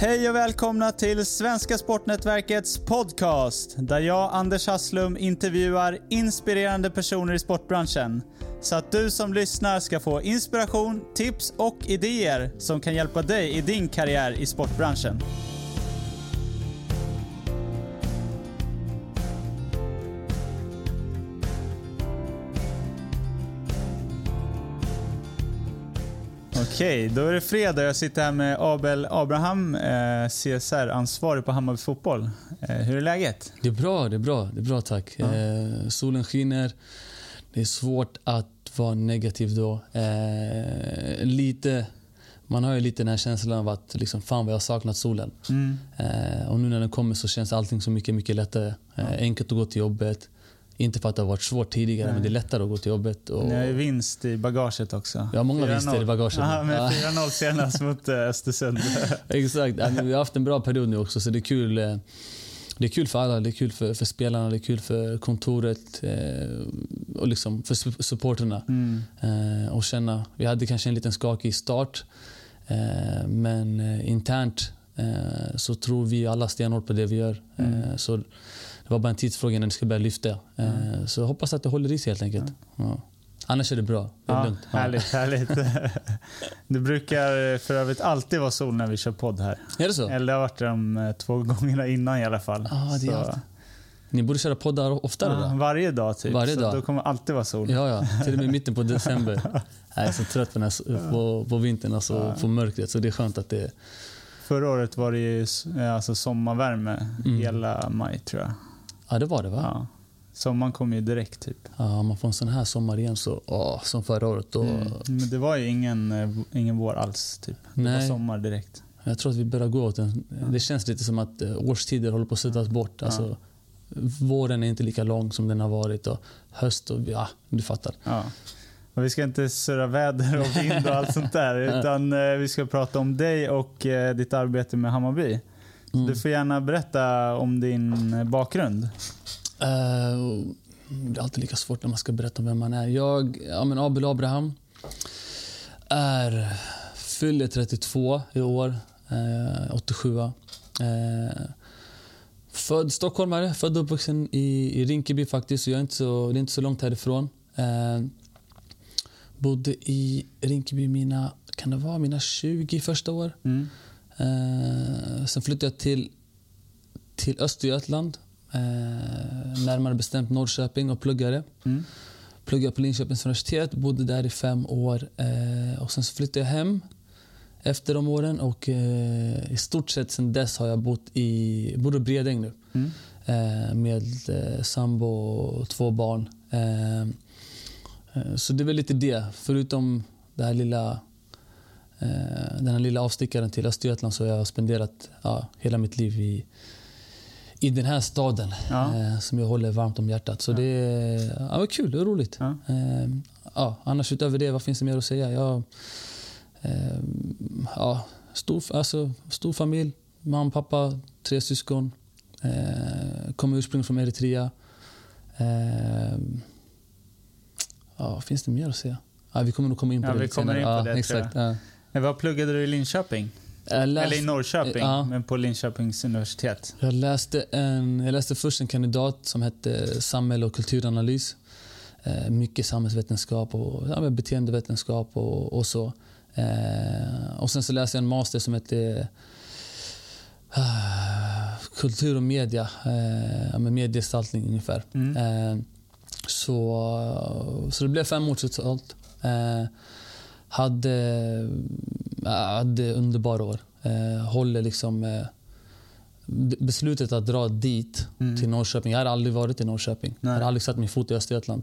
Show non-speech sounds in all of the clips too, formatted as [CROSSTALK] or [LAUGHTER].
Hej och välkomna till Svenska Sportnätverkets podcast där jag, Anders Hasslum, intervjuar inspirerande personer i sportbranschen. Så att du som lyssnar ska få inspiration, tips och idéer som kan hjälpa dig i din karriär i sportbranschen. Okej, då är det fredag. Jag sitter här med Abel Abraham, eh, CSR-ansvarig på Hammarby Fotboll. Eh, hur är läget? Det är bra, det är bra, det är bra tack. Ja. Eh, solen skiner. Det är svårt att vara negativ då. Eh, lite, man har ju lite den här känslan av att liksom, fan vad jag har saknat solen. Mm. Eh, och nu när den kommer så känns allting så mycket, mycket lättare. Eh, enkelt att gå till jobbet. Inte för att det har varit svårt tidigare, Nej. men det är lättare att gå till jobbet. Och, Ni har ju vinst i bagaget också. Ja, många 4-0. vinster i bagaget. Aha, med Ja. 4-0 senast [LAUGHS] mot eh, Östersund. [LAUGHS] Exakt. Men vi har haft en bra period nu också, så det är kul. eh, Det är kul för alla. Det är kul för, för spelarna, det är kul för kontoret eh, och liksom för su- supporterna. Mm. Och känna, vi hade kanske en liten skakig start, men internt så tror vi alla stenhårt på det vi gör. Mm. Så det var bara en tidsfråga när det ska börja lyfta. Eh, Så jag hoppas att det håller i sig helt enkelt. Ja. Annars är det bra. Det är Ja, lugnt. Härligt, härligt. [LAUGHS] det brukar för övrigt alltid vara sol när vi kör podd här. Är det så? Eller det har varit de eh, två gångerna innan i alla fall. Ja, det är Så, alltid. Ni borde köra poddar oftare ja, då? varje dag typ. Varje så dag. då kommer alltid vara sol. Ja, ja. Till och med mitten på december. [LAUGHS] Jag är så trött på, den här, på, på vintern, alltså Ja. på mörkret. Så det är skönt att det... Förra året var det ju eh, alltså sommarvärme Mm. hela maj tror jag. Ja, det var det va? Ja. Sommaren kom ju direkt typ. Ja, man får en sån här sommar igen så, åh, som förra året. Då, Mm. Men det var ju ingen, eh, ingen vår alls typ. Det var Nej. sommar direkt. Jag tror att vi börjar gå åt en, Det känns lite som att eh, årstider håller på att suddas bort. Alltså, Våren är inte lika lång som den har varit och höst och ja, du fattar. Ja. Och vi ska inte surra väder och vind och allt sånt där. [LAUGHS] Utan eh, vi ska prata om dig och ditt arbete med Hammarby. Mm. Du får gärna berätta om din eh, bakgrund. Eh, det är alltid lika svårt när man ska berätta om vem man är. Jag, ja, men Abel Abraham, är, fyller 32 i år, eh, 87. Eh, född stockholmare, född och uppvuxen i, i Rinkeby faktiskt, så jag är inte så, det är inte så långt härifrån. Eh, bodde i Rinkeby mina, kan det vara mina 20 första år. Mm. Eh, sen flyttade jag till, till Östergötland, eh, närmare bestämt Norrköping och pluggade. Mm. Pluggade på Linköpings universitet, bodde där i fem år. Eh, och sen flyttade jag hem efter de åren och eh, i stort sett sen dess har jag bott i bor i Bredäng nu Mm. eh, med eh, sambo och två barn. Så det är väl lite det, förutom det här lilla den här lilla avstickaren till Östergötland så har jag spenderat ja, hela mitt liv i, i den här staden Ja. eh, som jag håller varmt om hjärtat. Så Ja. det, är- ja, det var kul, var roligt. Ja. Eh, ja, annars utöver det, vad finns det mer att säga? Jag, eh, ja, stor, alltså, stor familj, mamma, pappa, tre syskon. Eh, kommer ursprungligen från Eritrea. Eh, ja, finns det mer att säga? Ja, vi kommer nog komma in på Ja, det vi kommer senare. in på det, exakt. Vad pluggade du i Linköping? Läste- Eller i Norrköping, Ja. men på Linköpings universitet. Jag läste, en, jag läste först en kandidat som hette samhälle och kulturanalys. Eh, mycket samhällsvetenskap och ja, beteendevetenskap och, och så. Eh, och sen så läste jag en master som hette ah, kultur och media. Eh, mediegestaltning ungefär. Mm. Eh, så, så det blev fem år totalt. Eh, hade, hade underbara år. Eh, håller liksom... Eh, beslutet att dra dit, Mm. till Norrköping. Jag hade aldrig varit i Norrköping. Nej. Jag hade aldrig satt min fot i Östergötland.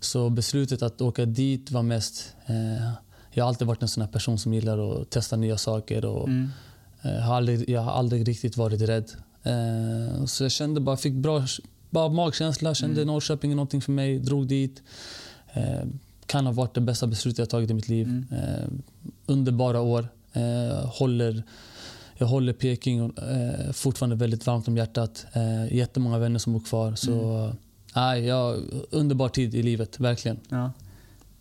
Så beslutet att åka dit var mest... Eh, jag har alltid varit en sån här person som gillar att testa nya saker. Och, Mm. eh, har aldrig, jag har aldrig riktigt varit rädd. Eh, så jag kände bara, fick bra bara magkänsla. Kände Mm. Norrköping är någonting för mig. Drog dit. Eh, kan ha varit det bästa beslutet jag tagit i mitt liv. Mm. Eh, underbara år. Eh, håller, jag håller Peking eh, fortfarande väldigt varmt om hjärtat. Eh, jättemånga vänner som bor kvar. Så, Mm. nej, ja, underbar tid i livet, verkligen. Ja.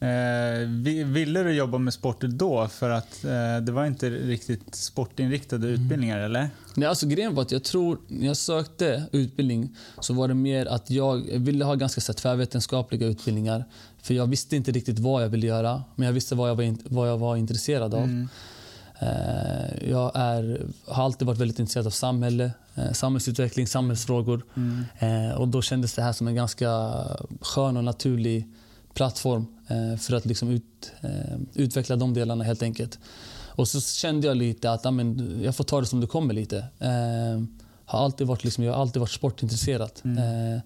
Eh, ville du jobba med sport då? För att eh, det var inte riktigt sportinriktade mm. utbildningar, eller? Nej, alltså grejen var att jag tror, när jag sökte utbildning så var det mer att jag ville ha ganska så tvärvetenskapliga utbildningar. För jag visste inte riktigt vad jag ville göra, men jag visste vad jag var, vad jag var intresserad av. Mm. Eh, jag är, har alltid varit väldigt intresserad av samhälle, eh, samhällsutveckling, samhällsfrågor. Mm. Eh, och då kändes det här som en ganska skön och naturlig plattform för att liksom ut, utveckla de delarna helt enkelt. Och så kände jag lite att amen, jag får ta det som det kommer lite. har alltid varit, liksom, jag har alltid varit sportintresserad. Mm.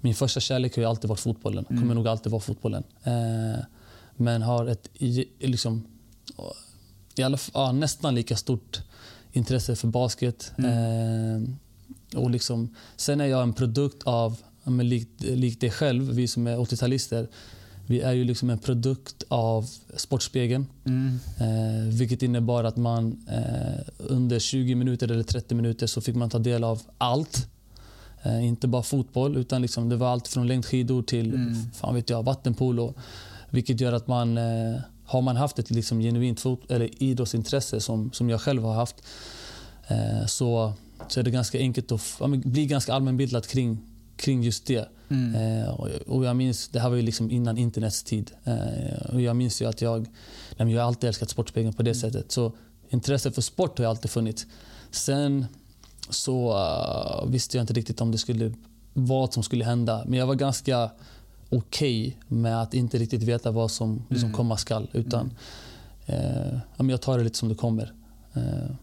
min första kärlek har alltid varit fotbollen. Mm. kommer nog alltid vara fotbollen. men har ett liksom, i alla, ja, nästan lika stort intresse för basket. Mm. Eh, och liksom, sen är jag en produkt av, men likt, likt dig själv, vi som är 80-talister, vi är ju liksom en produkt av Sportspegeln. Mm. Eh, vilket innebar att man eh, under 20 minuter eller 30 minuter så fick man ta del av allt. Eh, inte bara fotboll, utan liksom det var allt från längdskidor till mm. fan vet jag, vattenpolo. Vilket gör att man eh, har man haft ett liksom genuint fot eller idrottsintresse som, som jag själv har haft eh, så, så är det ganska enkelt att ja, bli ganska allmänbildad kring, kring just det. Mm. Eh, och, och, jag minns, det här var ju liksom innan internets tid. Eh, och jag minns ju att jag, nej, jag har alltid älskat Sportspegeln på det mm. sättet. Så intresset för sport har alltid funnits. Sen så uh, visste jag inte riktigt om det skulle vad som skulle hända. Men jag var ganska okej okay med att inte riktigt veta vad som liksom mm. komma skall. Utan mm. eh, jag tar det lite som det kommer. Eh,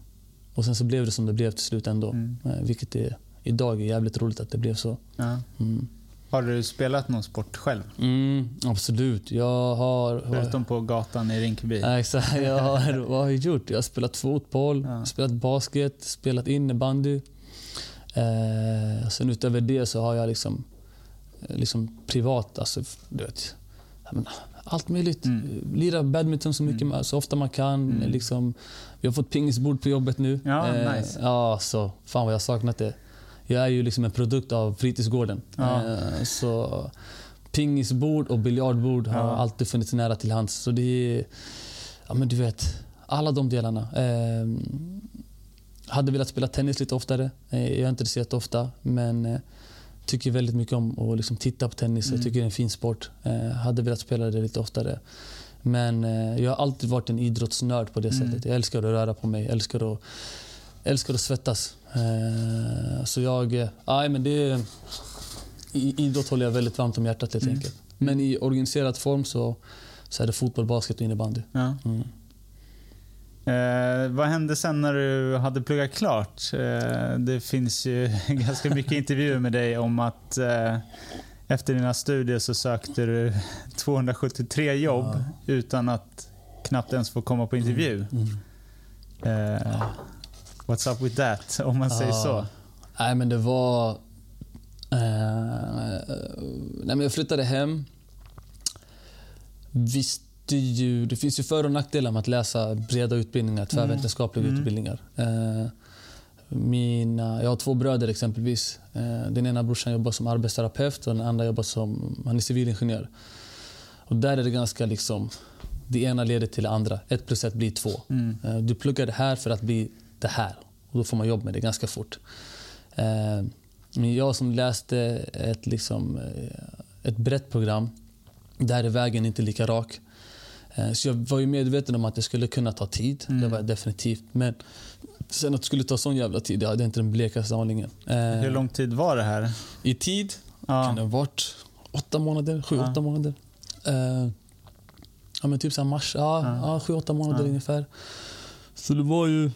och sen så blev det som det blev till slut ändå. Mm. Eh, vilket är, idag är jävligt roligt att det blev så. Ja. Mm. Har du spelat någon sport själv? Mm, absolut. Jag har... Förutom på gatan i Rinkeby? Exakt. [LAUGHS] Jag har, vad har jag gjort? Jag har spelat fotboll, ja. spelat basket, spelat innebandy. Eh, sen utöver det så har jag liksom Eh, liksom privat. Alltså, du vet, allt möjligt. Mm. Lira badminton så, mycket, mm. så ofta man kan. Mm. Liksom, vi har fått pingisbord på jobbet nu. Ja, eh, nice. ja, så, fan vad jag saknat det. Jag är ju liksom en produkt av fritidsgården. Ja. Eh, så pingisbord och biljardbord har ja. alltid funnits nära till hands. Så det är, ja men du vet, alla de delarna. Eh, hade velat spela tennis lite oftare. Eh, jag är inte det ofta, men eh, tycker väldigt mycket om att liksom titta på tennis. Mm. Jag tycker det är en fin sport. Eh, hade velat spela det lite oftare. Men eh, jag har alltid varit en idrottsnörd på det mm. sättet. Jag älskar att röra på mig, älskar att, älskar att svettas. Eh, så jag... Eh, men det, idrott håller jag väldigt varmt om hjärtat helt mm. enkelt. Men i organiserad form så, så är det fotboll, basket och innebandy. Ja. Mm. Eh, vad hände sen när du hade pluggat klart? Eh, det finns ju [LAUGHS] ganska mycket intervjuer med dig om att eh, efter dina studier så sökte du [LAUGHS] 273 jobb ja. utan att knappt ens få komma på intervju. Mm. Mm. Eh, what's up with that, [LAUGHS] om man säger så? Nej, men det var... Eh, nej, men jag flyttade hem. Visst det, ju, det finns ju för och nackdelar med att läsa breda utbildningar, tvärvetenskapliga mm. utbildningar. Eh, mina, jag har två bröder exempelvis. Eh, den ena brorsan jobbar som arbetsterapeut och den andra jobbar som han är civilingenjör. Och där är det ganska liksom, det ena leder till det andra. Ett plus ett blir två. Mm. Eh, du pluggar det här för att bli det här. Och då får man jobb med det ganska fort. Eh, men jag som läste ett, liksom, eh, ett brett program, där är vägen inte lika rak. Eh, så jag var ju medveten om att det skulle kunna ta tid. Mm. Det var definitivt. Men sen att det skulle ta sån jävla tid, jag hade inte den blekaste aningen. Hur lång tid var det här? I tid? Ja. Kan det ha varit åtta månader? Sju, ja. åtta månader. Ja, men typ så mars. Ja, ja. ja sju, åtta månader ungefär. Så det var ju...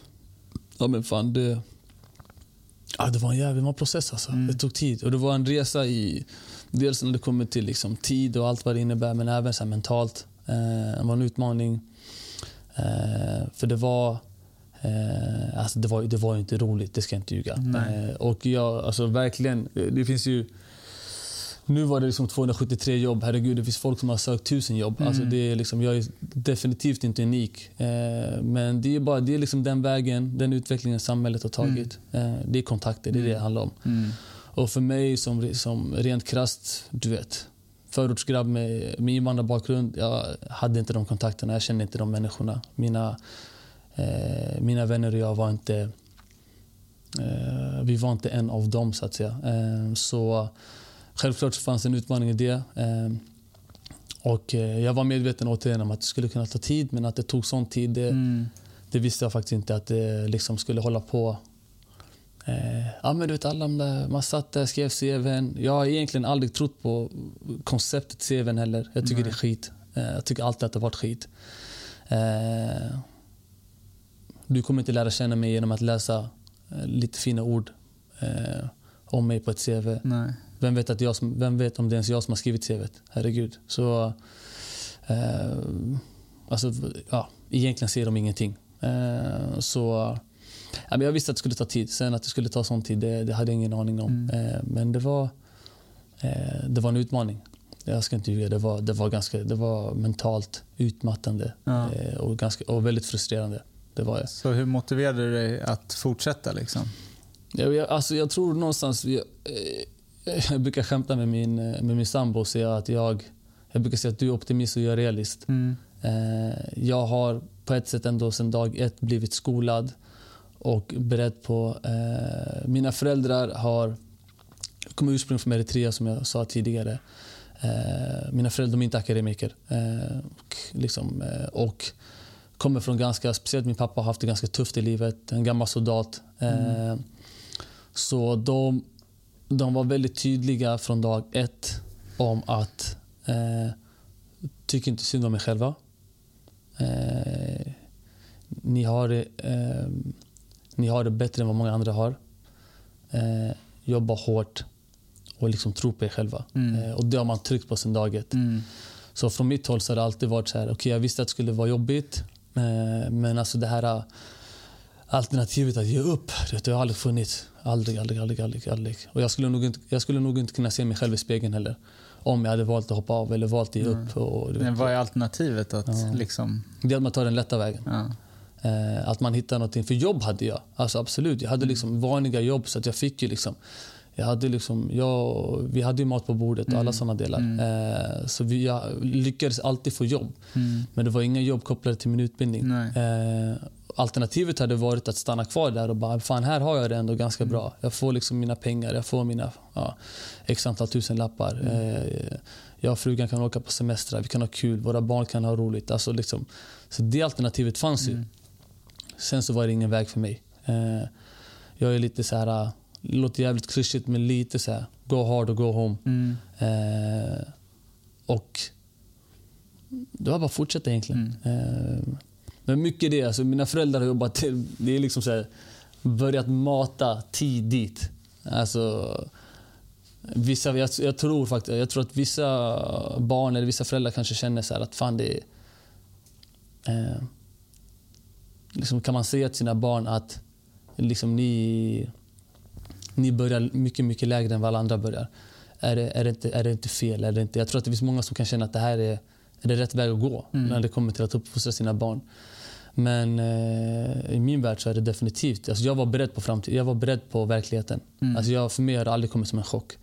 Ja, men fan det... Ja, det var en jävla process alltså. Mm. Det tog tid. Och det var en resa i... Dels när det kommer till liksom, tid och allt vad det innebär, men även så mentalt. Eh, det var en utmaning. Eh, för det var... Eh, alltså det var, det var inte roligt, det ska jag inte ljuga. Eh, och jag, alltså verkligen, det finns ju... Nu var det liksom 273 jobb. Herregud, det finns folk som har sökt 1000 jobb. Mm. Alltså det är liksom, jag är definitivt inte unik. Eh, men det är, bara, det är liksom den vägen, den utvecklingen samhället har tagit. Mm. Eh, det är kontakter, det är det det mm. handlar om. Mm. Och för mig som, som rent krast, du vet förortsgrabb med, med invandrarbakgrund. Jag hade inte de kontakterna, jag kände inte de människorna. Mina, eh, mina vänner och jag var inte... Eh, vi var inte en av dem, så att säga. Eh, så självklart fanns det en utmaning i det. Eh, och eh, jag var medveten återigen om att det skulle kunna ta tid, men att det tog sån tid, det, Mm. det visste jag faktiskt inte att det liksom skulle hålla på. Eh, ja, men du vet, alla där, man satt där, skrev CVn. Jag har egentligen aldrig trott på konceptet CVn heller. Jag tycker Nej. det är skit. Eh, jag tycker alltid att det har varit skit. Eh, du kommer inte lära känna mig genom att läsa lite fina ord om mig på ett CV. Nej. Vem vet, att jag vem vet om det är ens jag som har skrivit CVt? Herregud. Så... Eh, alltså, ja, egentligen ser de ingenting. Eh, så... Ja, men jag visste att det skulle ta tid. Sen att det skulle ta sån tid, det, det hade jag ingen aning om. Mm. Eh, men det var, eh, det var en utmaning. Jag ska inte ljuga. Det var, det var, ganska, det var mentalt utmattande Ja. eh, och, ganska, och väldigt frustrerande. Det var jag. Så hur motiverade du dig att fortsätta? Liksom? Jag, jag, alltså jag tror någonstans... Jag, eh, jag brukar skämta med min, eh, med min sambo och säga att jag... Jag brukar säga att du är optimist och jag är realist. Mm. Eh, jag har på ett sätt ändå sedan dag ett blivit skolad och beredd på... Eh, mina föräldrar har... kommer ursprungligen från Eritrea som jag sa tidigare. Eh, mina föräldrar de är inte akademiker. Eh, och, liksom, eh, och kommer från ganska... Speciellt min pappa har haft det ganska tufft i livet. En gammal soldat. Eh, Så de, de var väldigt tydliga från dag ett om att eh, tycker inte synd om er själva. Eh, ni, har eh, ni har det bättre än vad många andra har. Eh, jobba hårt och liksom tro på er själva. Mm. Eh, och det har man tryckt på sedan dag ett. Mm. Så från mitt håll så har det alltid varit så här, okej jag visste att det skulle vara jobbigt. Eh, men alltså det här eh, alternativet att ge upp, det har aldrig funnits. Aldrig, aldrig, aldrig, aldrig. aldrig. Och jag skulle, nog inte, jag skulle nog inte kunna se mig själv i spegeln heller. Om jag hade valt att hoppa av eller valt att ge upp. Och, du Men vad är alternativet? Att Ja. liksom... det är att man tar den lätta vägen. Ja. Eh, att man hittar någonting. För jobb hade jag. Alltså absolut. Jag hade liksom vanliga jobb så att jag fick ju liksom jag hade liksom, jag, vi hade ju mat på bordet och alla såna delar. Eh, så vi, jag lyckades alltid få jobb. Mm. Men det var inga jobb kopplade till min utbildning. Eh, alternativet hade varit att stanna kvar där och bara, fan här har jag det ändå ganska bra. Jag får liksom mina pengar, jag får mina ja, x antal tusen lappar. Eh, jag och frugan kan åka på semestrar, vi kan ha kul, våra barn kan ha roligt. Alltså liksom, så det alternativet fanns ju. Sen så var det ingen väg för mig. Eh, jag är lite så här, det låter jävligt klyschigt men lite så här, go hard och go home. Mm. Eh, och det var bara att fortsätta egentligen. Eh, men mycket det, alltså mina föräldrar har jobbat till, det är liksom så här, börjat mata tidigt. Alltså, vissa, jag, jag, tror faktiskt, jag tror att vissa barn eller vissa föräldrar kanske känner så här att fan det är... Eh, liksom kan man säga till sina barn att liksom ni, ni börjar mycket, mycket lägre än vad alla andra börjar. Är det, är det, inte, är det inte fel? Är det inte, jag tror att det finns många som kan känna att det här är, är det rätt väg att gå när det kommer till att uppfostra sina barn. Men eh, i min värld så är det definitivt. Alltså jag var beredd på framtiden. Jag var beredd på verkligheten. Alltså jag, för mig har det aldrig kommit som en chock.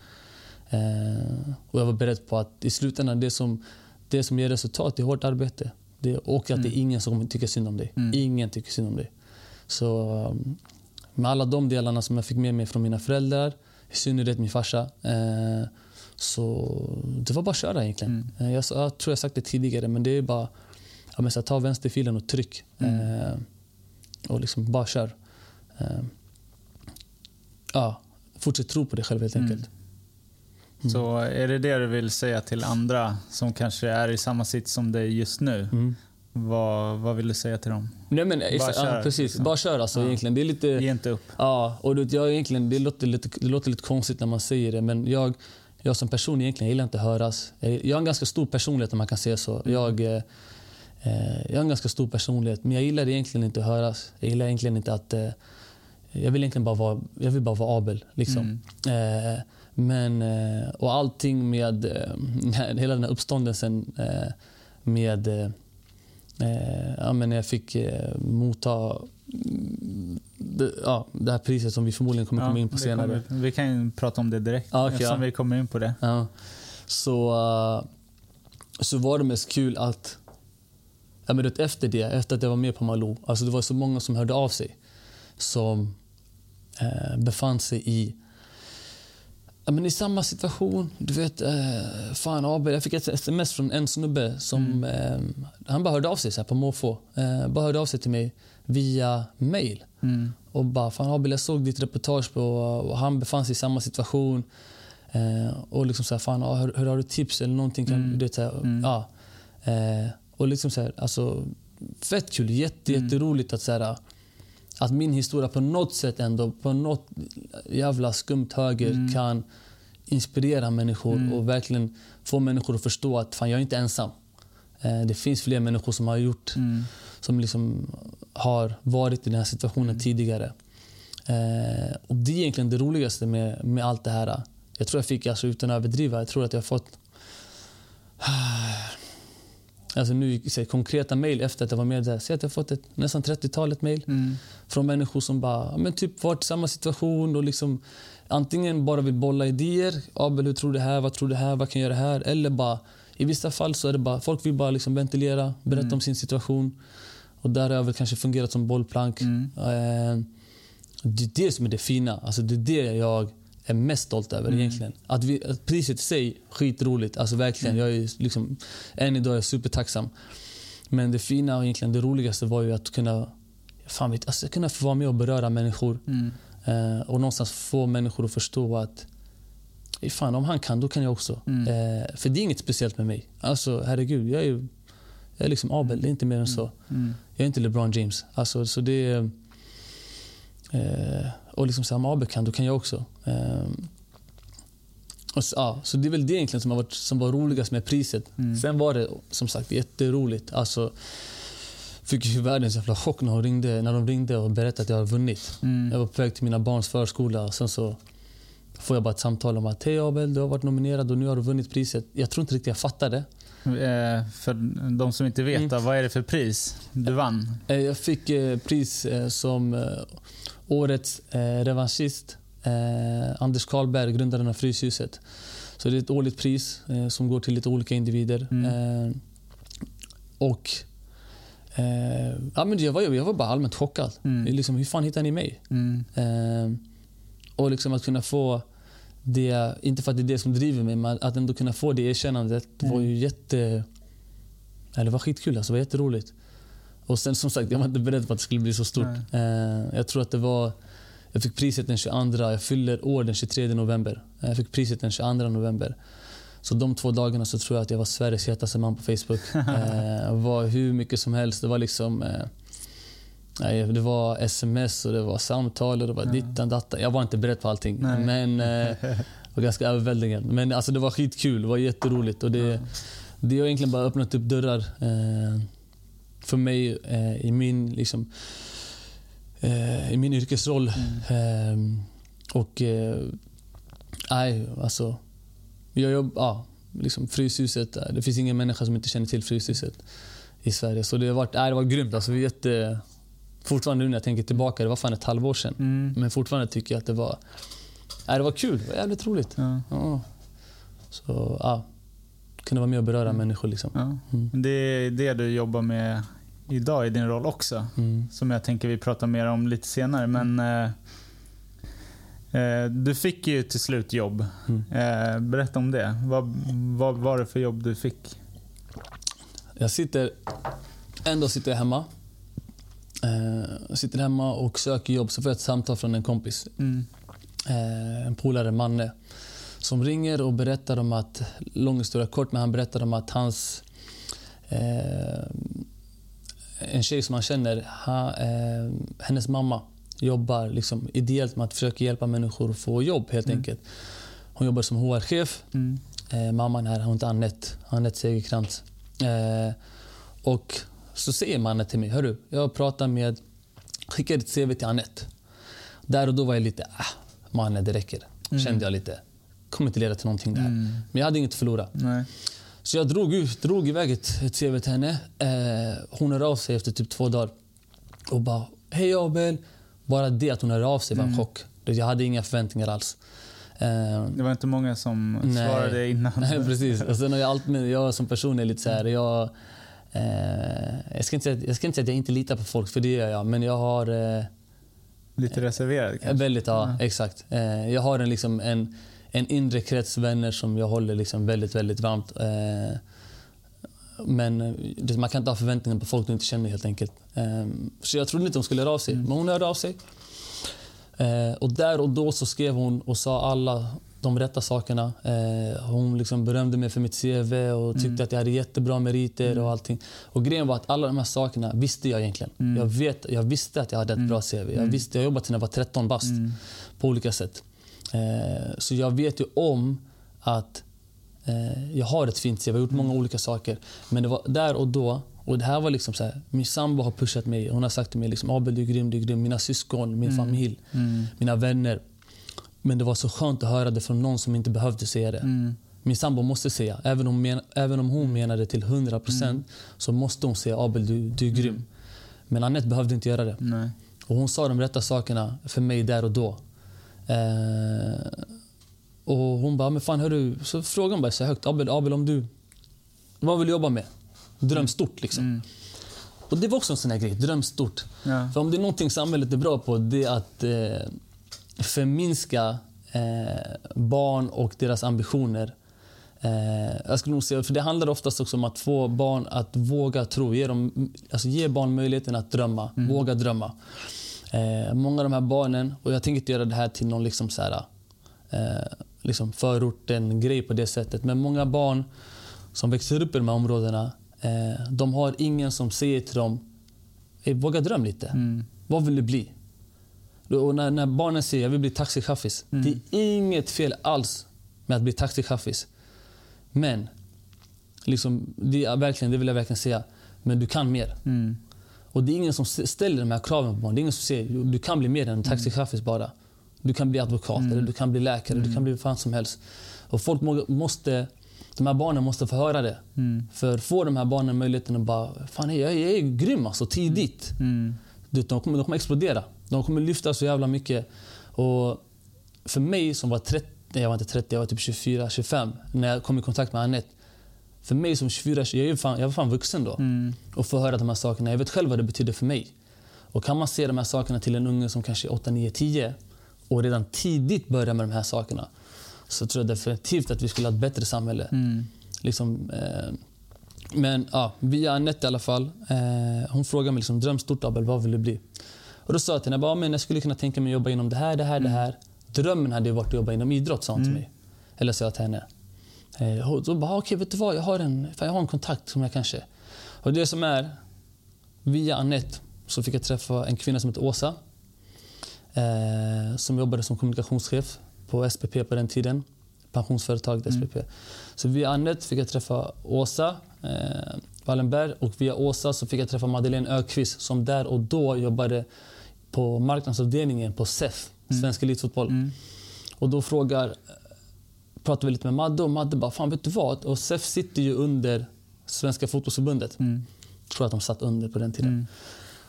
Eh, och jag var beredd på att i slutändan, det som, det som ger resultat är hårt arbete. Det, och att det är ingen som tycker synd om dig. Ingen tycker synd om dig. Så med alla de delarna som jag fick med mig från mina föräldrar, i synnerhet min farsa, eh, så det var bara att köra egentligen. Eh, jag, jag tror jag sagt det tidigare, men det är bara ja, men så här, ta vänsterfilen och tryck. Eh, och liksom bara kör. Ja, fortsätt tro på dig själv helt enkelt. Så är det det du vill säga till andra som kanske är i samma sits som dig just nu? Mm. Vad, vad vill du säga till dem? Nej, men, exakt, kör, ja, precis. liksom. Bara kör alltså, egentligen. Det är lite... Ge inte upp. Ja, och du vet, jag egentligen, det, låter lite, det låter lite konstigt när man säger det, men jag, jag som person egentligen gillar inte att höras. Jag, har en ganska stor personlighet om man kan säga så. Jag, eh, eh, jag har en ganska stor personlighet, men jag gillar egentligen inte att höras. Jag gillar egentligen inte att... Eh, jag vill egentligen bara vara, jag vill bara vara Abel. Liksom. Eh, men, eh, och allting med eh, [LAUGHS] hela den här uppståndelsen med eh, Eh, ja, men när jag fick eh, motta mm, det, ja, det här priset som vi förmodligen kommer komma in på senare. kommer- vi kan ju prata om det direkt Ja, okej, eftersom ja. vi kommer in på det. Ja. Så, uh, så var det mest kul att ja, men efter det, efter att jag var med på Malou, alltså det var så många som hörde av sig som eh, befann sig i ja, men i samma situation. Du vet, eh, fan Abel, jag fick ett sms från en snubbe som mm. eh, han bara hörde av sig så på måfå. Eh, bara hörde av sig till mig via mail. Mm. Och bara, fan Abel, jag såg ditt reportage på, och han befann sig i samma situation. Eh, och liksom så här, fan, hör, hör, har du tips eller någonting? Kan, mm. du, så här, mm. ja. Eh, och liksom så här, alltså, fett kul, jätte, mm. jätteroligt att så här, att min historia på något sätt ändå, på något jävla skumt höger mm. kan inspirera människor mm. och verkligen få människor att förstå att fan, jag är inte ensam. Eh, det finns fler människor som har gjort, mm. som liksom har varit i den här situationen mm. tidigare. Eh, och Det är egentligen det roligaste med, med allt det här. Jag tror jag fick, alltså, utan att överdriva, jag tror att jag har fått [SIGHS] alltså nu, så, konkreta mejl efter att jag var med där. Säg att jag fått ett, nästan 30-talet mejl mm. från människor som bara men typ varit i samma situation och liksom antingen bara vill bolla idéer. Abel, hur tror du det här? Vad tror du det här? Vad kan jag göra här? Eller bara, i vissa fall så är det bara, folk vill bara liksom ventilera, berätta mm. om sin situation. Och där har jag väl kanske fungerat som bollplank. Mm. Eh, det är det som är det fina. Alltså det är det jag är mest stolt över mm. egentligen. Att, vi, att priset i sig, skitroligt. Alltså verkligen. Mm. Jag är liksom, än idag är jag supertacksam. Men det fina och egentligen det roligaste var ju att kunna, fan vet, alltså kunna få vara med och beröra människor. Mm. Eh, och någonstans få människor att förstå att fan, om han kan, då kan jag också. Mm. Eh, för det är inget speciellt med mig. Alltså herregud, jag är, jag är liksom Abel. Det är inte mer än mm. så. Mm. Jag är inte LeBron James. Alltså, så det är, eh, och liksom så här, kan, då kan jag också. Um, och så, ja, så det är väl det egentligen som, har varit, som var roligast med priset. Mm. Sen var det som sagt jätteroligt. Alltså, fick ju världens jävla chock när de ringde, när de ringde och berättade att jag har vunnit. Mm. Jag var på väg till mina barns förskola och sen så får jag bara ett samtal om att hej Abel, du har varit nominerad och nu har du vunnit priset. Jag tror inte riktigt jag fattade. Eh, för de som inte vet, mm. vad är det för pris du vann? Eh, jag fick eh, pris som årets revanschist, Anders Karlberg, grundaren av Fryshuset. Så det är ett årligt pris som går till lite olika individer. Mm. Och ja, men jag, var, jag var bara allmänt chockad. Mm. Liksom, hur fan hittade ni mig? Mm. Och liksom att kunna få det, inte för att det är det som driver mig, men att ändå kunna få det erkännandet var ju mm. jätte... Eller var skitkul. Alltså, det var jätteroligt. Och sen som sagt, jag var inte beredd på att det skulle bli så stort. Eh, jag tror att det var... Jag fick priset den 22, jag fyller år den 23 november. Eh, jag fick priset den 22 november. Så de två dagarna så tror jag att jag var Sveriges hetaste man på Facebook. [LAUGHS] eh, var hur mycket som helst. Det var liksom... Eh, det var sms och det var samtal och det var ja. dittan dattan. Jag var inte beredd på allting. Nej. Men eh, [LAUGHS] var ganska överväldigande. Men alltså, det var skitkul. Det var jätteroligt. Och det, ja. det har egentligen bara öppnat upp dörrar. Eh, för mig eh, i, min, liksom, eh, i min yrkesroll. Mm. Eh, och nej, alltså. Jag jobbar, ja, liksom Fryshuset. Det finns ingen människa som inte känner till Fryshuset i Sverige. Så det har varit, nej, det var grymt. Alltså, vi jätte, fortfarande nu när jag tänker tillbaka, det var fan ett halvår sedan. Mm. Men fortfarande tycker jag att det var, nej, det var kul. Det var jävligt roligt. Ja. Ja. Så, ja kunna vara med och beröra mm. människor. Liksom. Ja. Mm. Det är det du jobbar med idag i din roll också. Mm. Som jag tänker vi pratar mer om lite senare. Men eh, eh, Du fick ju till slut jobb. Mm. Eh, berätta om det. Vad, vad var det för jobb du fick? Jag sitter, en dag sitter jag hemma. Eh, sitter hemma och söker jobb. Så får jag ett samtal från en kompis. Mm. Eh, en polare, Manne. Som ringer och berättar om att, lång historia kort, men han berättar om att hans eh, en tjej som han känner, ha, eh, hennes mamma jobbar liksom ideellt med att försöka hjälpa människor att få jobb helt mm. enkelt. Hon jobbar som HR-chef. Mm. Eh, mamman här, hon heter Annette, Annette Segerkrantz. Eh, och så säger mannen till mig, hörru, jag pratar med, skickar ditt CV till Annette. Där och då var jag lite, ah, mannen det räcker. Mm. Kände jag lite. kommer inte leda till någonting där. Mm. Men jag hade inget att förlora. Nej. Så jag drog, ut, drog iväg ett, ett CV till henne. Eh, hon hör av sig efter typ två dagar och bara “Hej Abel”. Bara det att hon hör av sig var en mm. chock. Jag hade inga förväntningar alls. Eh, Det var inte många som Nej. svarade innan. [LAUGHS] Nej, precis. Och sen har jag alltid, jag som person är lite så här, jag, eh, jag, ska inte säga, jag ska inte säga att jag inte litar på folk, för det gör jag. Men jag har... Eh, Lite reserverad kanske? väldigt, ja, exakt. Eh, jag har en, liksom, en, en inre krets vänner som jag håller liksom väldigt, väldigt varmt. Eh, men eh, man kan inte ha förväntningar på folk du inte känner helt enkelt. Eh, så jag trodde inte hon skulle höra av sig, men hon hörde av sig. Eh, och där och då så skrev hon och sa alla de rätta sakerna. Eh, hon liksom berömde mig för mitt CV och tyckte att jag hade jättebra meriter och allting. Och grejen var att alla de här sakerna visste jag egentligen. Jag, vet, jag visste att jag hade ett bra CV. Jag visste, jag jobbat sedan jag var 13 bast på olika sätt. Eh, så jag vet ju om att eh, jag har ett fint CV. Jag har gjort många olika saker. Men det var där och då och det här var liksom så här, min sambo har pushat mig. Hon har sagt till mig liksom, Abel du är grym, du är grym. Mina syskon, min familj, mina vänner. Men det var så skönt att höra det från någon som inte behövde säga det. Min sambo måste säga, även om, men, även om hon menade till 100% så måste hon säga Abel du, du är grym. Men Anette behövde inte göra det. Nej. Och hon sa de rätta sakerna för mig där och då. Eh, och hon bara, men fan hörru, så frågade hon bara så högt, Abel, Abel om du, vad vill du jobba med? Dröm stort liksom. Och det var också en sån här grej, dröm stort. Ja. För om det är någonting samhället är bra på, det är att eh, förminska eh, barn och deras ambitioner. Eh, jag skulle nog säga, för det handlar oftast också om att få barn att våga tro. Ge, dem, alltså ge barn möjligheten att drömma, våga drömma. Eh, många av de här barnen, och jag tänker inte göra det här till någon liksom så här, liksom förorten-grej på det sättet. Men många barn som växer upp i de här områdena, de har ingen som säger till dem, våga dröm lite. Mm. Vad vill du bli? Och när, när barnen säger jag vill bli taxichaffis, det är inget fel alls med att bli taxichaffis. Men, liksom, det, är verkligen, det vill jag verkligen säga, men du kan mer. Mm. Och det är ingen som ställer de här kraven på barn. Det är ingen som säger "Jo, du kan bli mer än en taxichaffis bara. Du kan bli advokat, eller du kan bli läkare, du kan bli vad fan som helst. Och folk må, måste, de här barnen måste få höra det. Mm. För får de här barnen möjligheten att bara, fan jag, jag är grym alltså, tidigt. Mm. Du, vet, de, kommer, de kommer explodera. De kommer lyfta så jävla mycket. Och för mig som var 30, nej, jag var inte 30, jag var typ 24, 25 när jag kom i kontakt med Anette. För mig som 24, jag, är ju fan, jag var fan vuxen då. Mm. Och få höra de här sakerna. Jag vet själv vad det betyder för mig. Och kan man se de här sakerna till en unge som kanske är 8, 9, 10 och redan tidigt börja med de här sakerna så tror jag definitivt att vi skulle ha ett bättre samhälle. Mm. Liksom, eh, men ja, via Anette i alla fall. Eh, hon frågade mig liksom, dröm stort Abel, vad vill du bli? Och då sa jag till henne, bara, men jag skulle kunna tänka mig att jobba inom det här, det här, det här. Drömmen hade varit att jobba inom idrott, sa hon till mig. Eller sa jag till henne. Eh, och då bara, okej vet du vad, jag har, en, jag har en kontakt som jag kanske... Och det som är, via Anette så fick jag träffa en kvinna som heter Åsa. Eh, som jobbade som kommunikationschef på SPP på den tiden. Pensionsföretaget SPP. Så via Anette fick jag träffa Åsa eh, Wallenberg och via Åsa så fick jag träffa Madeleine Ökvist som där och då jobbade på marknadsavdelningen på SEF, Svensk Elitfotboll. Och då frågar, pratade vi lite med Madde och Madde bara, fan vet du vad? Och SEF sitter ju under Svenska fotbollsförbundet. Mm. tror att de satt under på den tiden.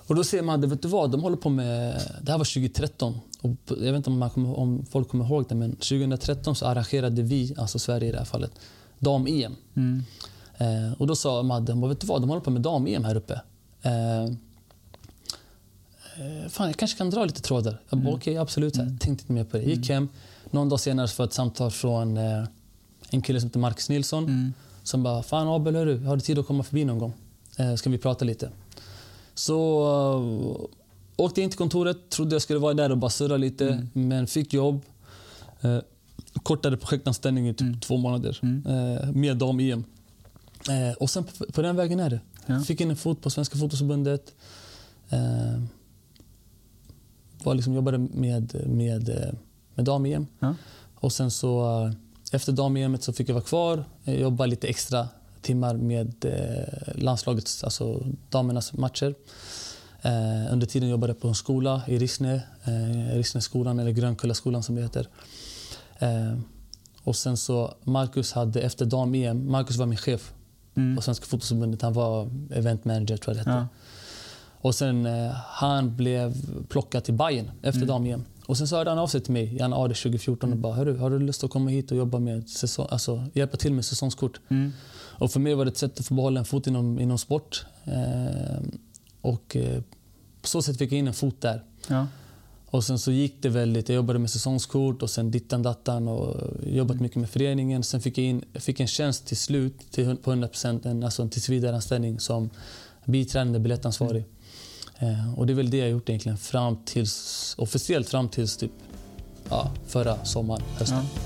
Och då säger Madde, vet du vad? De håller på med... Det här var 2013. Och jag vet inte om, kommer, om folk kommer ihåg det, men 2013 så arrangerade vi, alltså Sverige i det här fallet, dam-EM. Mm. Eh, och då sa Madde, "Vad vet du vad? De håller på med dam-EM här uppe. Eh, fan, jag kanske kan dra lite trådar. Jag bara, okej, absolut. Så här, Tänkte inte mer på det. Gick hem. Någon dag senare får jag ett samtal från eh, en kille som heter Marcus Nilsson. Mm. Som bara, fan Abel, hörru, har du tid att komma förbi någon gång? Eh, ska vi prata lite? Så uh, åkte in till kontoret, trodde jag skulle vara där och bara surra lite, men fick jobb. Eh, kortare projektanställning i typ två månader eh, med dam-EM. Eh, och sen på, på den vägen är det. Ja. Fick in en fot på Svenska fotbollsförbundet. Var liksom, jobbade med, med, med dam-EM. Ja. Och sen så efter dam-EM så fick jag vara kvar, eh, jobba lite extra timmar med eh, landslagets, alltså damernas matcher. Eh, under tiden jobbade jag på en skola i Rissne, eh, Rissneskolan eller Grönkullaskolan som det heter. Eh, och sen så Marcus hade efter dam-EM, Marcus var min chef Mm. på Svenska fotbollsförbundet. Han var event manager tror jag det hette. Ja. Och sen eh, han blev plockad till Bayern efter Mm. dam-EM. Och sen så hörde han av sig till mig i januari 2014 Mm. och bara Hörru, har du lust att komma hit och jobba med säsong, alltså, hjälpa till med säsongskort? Mm. Och för mig var det ett sätt att få behålla en fot inom, inom sport. Eh, och eh, på så sätt fick jag in en fot där. Ja. Och sen så gick det väldigt. Jag jobbade med säsongskort och sen dittan dattan och jobbat mycket med föreningen. Sen fick jag, in, fick en tjänst till slut till, på 100% en, alltså en tillsvidareanställning som biträdande biljettansvarig. Eh, och det är väl det jag gjort egentligen fram tills, officiellt fram tills typ, ja, förra sommaren, hösten. Ja.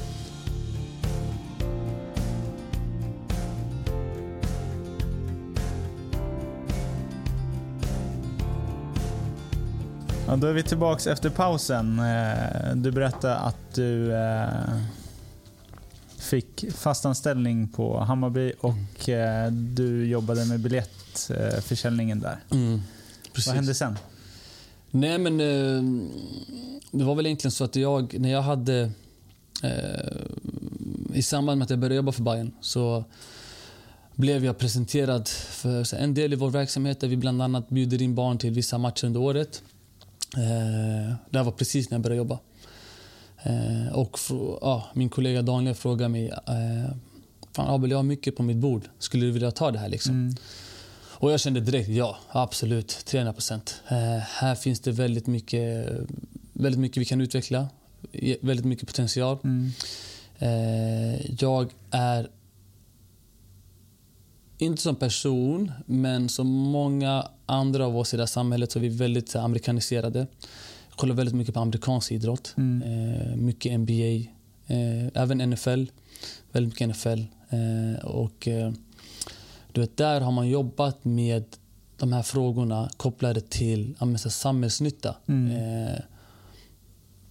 Ja, då är vi tillbaks efter pausen. Eh, Du berättade att du eh, fick fastanställning på Hammarby och eh, du jobbade med biljettförsäljningen där. Mm, precis. Vad hände sen? Nej, men eh, det var väl egentligen så att jag, när jag hade... Eh, I samband med att jag började jobba för Bayern så blev jag presenterad för en del i vår verksamhet där vi bland annat bjuder in barn till vissa matcher under året. Eh, det här var precis när jag började jobba. Och ja, min kollega Daniel frågade mig Fan Abel, jag har mycket på mitt bord. Skulle du vilja ta det här? Liksom? Mm. Och jag kände direkt, ja, absolut, 300 procent. Eh, här finns det väldigt mycket, väldigt mycket vi kan utveckla, i- väldigt mycket potential. Mm. Eh, jag är inte som person, men som många andra av oss i det här samhället så är vi väldigt här, amerikaniserade. Jag kollar väldigt mycket på amerikansk idrott. Mm. Eh, mycket NBA, eh, även NFL. Väldigt mycket NFL. Eh, och, eh, du vet, där har man jobbat med de här frågorna kopplade till ja, samhällsnytta. Mm. Eh,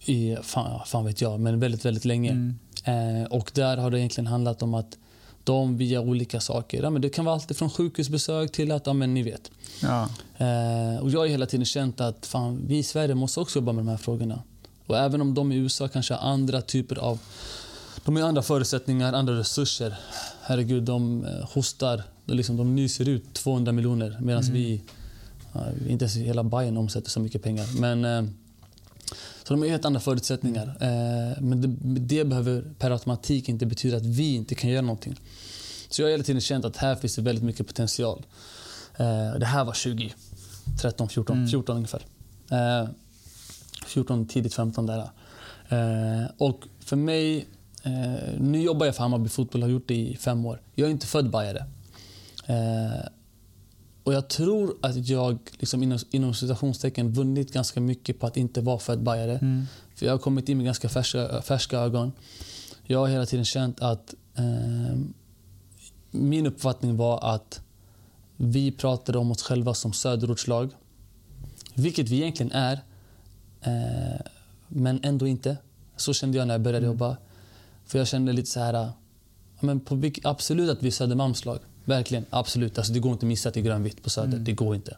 I, fan, fan vet jag, men väldigt, väldigt länge. Mm. Eh, och där har det egentligen handlat om att de via olika saker, ja, men det kan vara allt från sjukhusbesök till att, ja men ni vet. Ja. Eh, och jag har hela tiden känt att fan, vi i Sverige måste också jobba med de här frågorna. Och även om de i USA kanske har andra typer av de har andra förutsättningar, andra resurser. Herregud, de eh, hostar, de, liksom, de nyser ut 200 miljoner medan Mm. vi, inte ens hela Bayern omsätter så mycket pengar. Men, eh, så de har helt andra förutsättningar. Eh, men det, det behöver per automatik inte betyda att vi inte kan göra någonting. Så jag har hela tiden känt att här finns det väldigt mycket potential. Eh, det här var 2013, 14, Mm. 14 ungefär. Eh, 14, tidigt 15 där. Och för mig, nu jobbar jag för Hammarby fotboll och har gjort det i fem år. Jag är inte född bajare. Eh, och jag tror att jag liksom inom, inom citationstecken vunnit ganska mycket på att inte vara född bajare. Mm. För jag har kommit in med ganska färska, färska ögon. Jag har hela tiden känt att eh, min uppfattning var att vi pratade om oss själva som söderortslag. Vilket vi egentligen är, eh, men ändå inte. Så kände jag när jag började Mm. jobba. För jag kände lite så här... ja, Men på, absolut att vi är Södermalmslag. Verkligen, absolut. Alltså, det går inte att missa att det är grönvitt på Söder. Mm. Det går inte.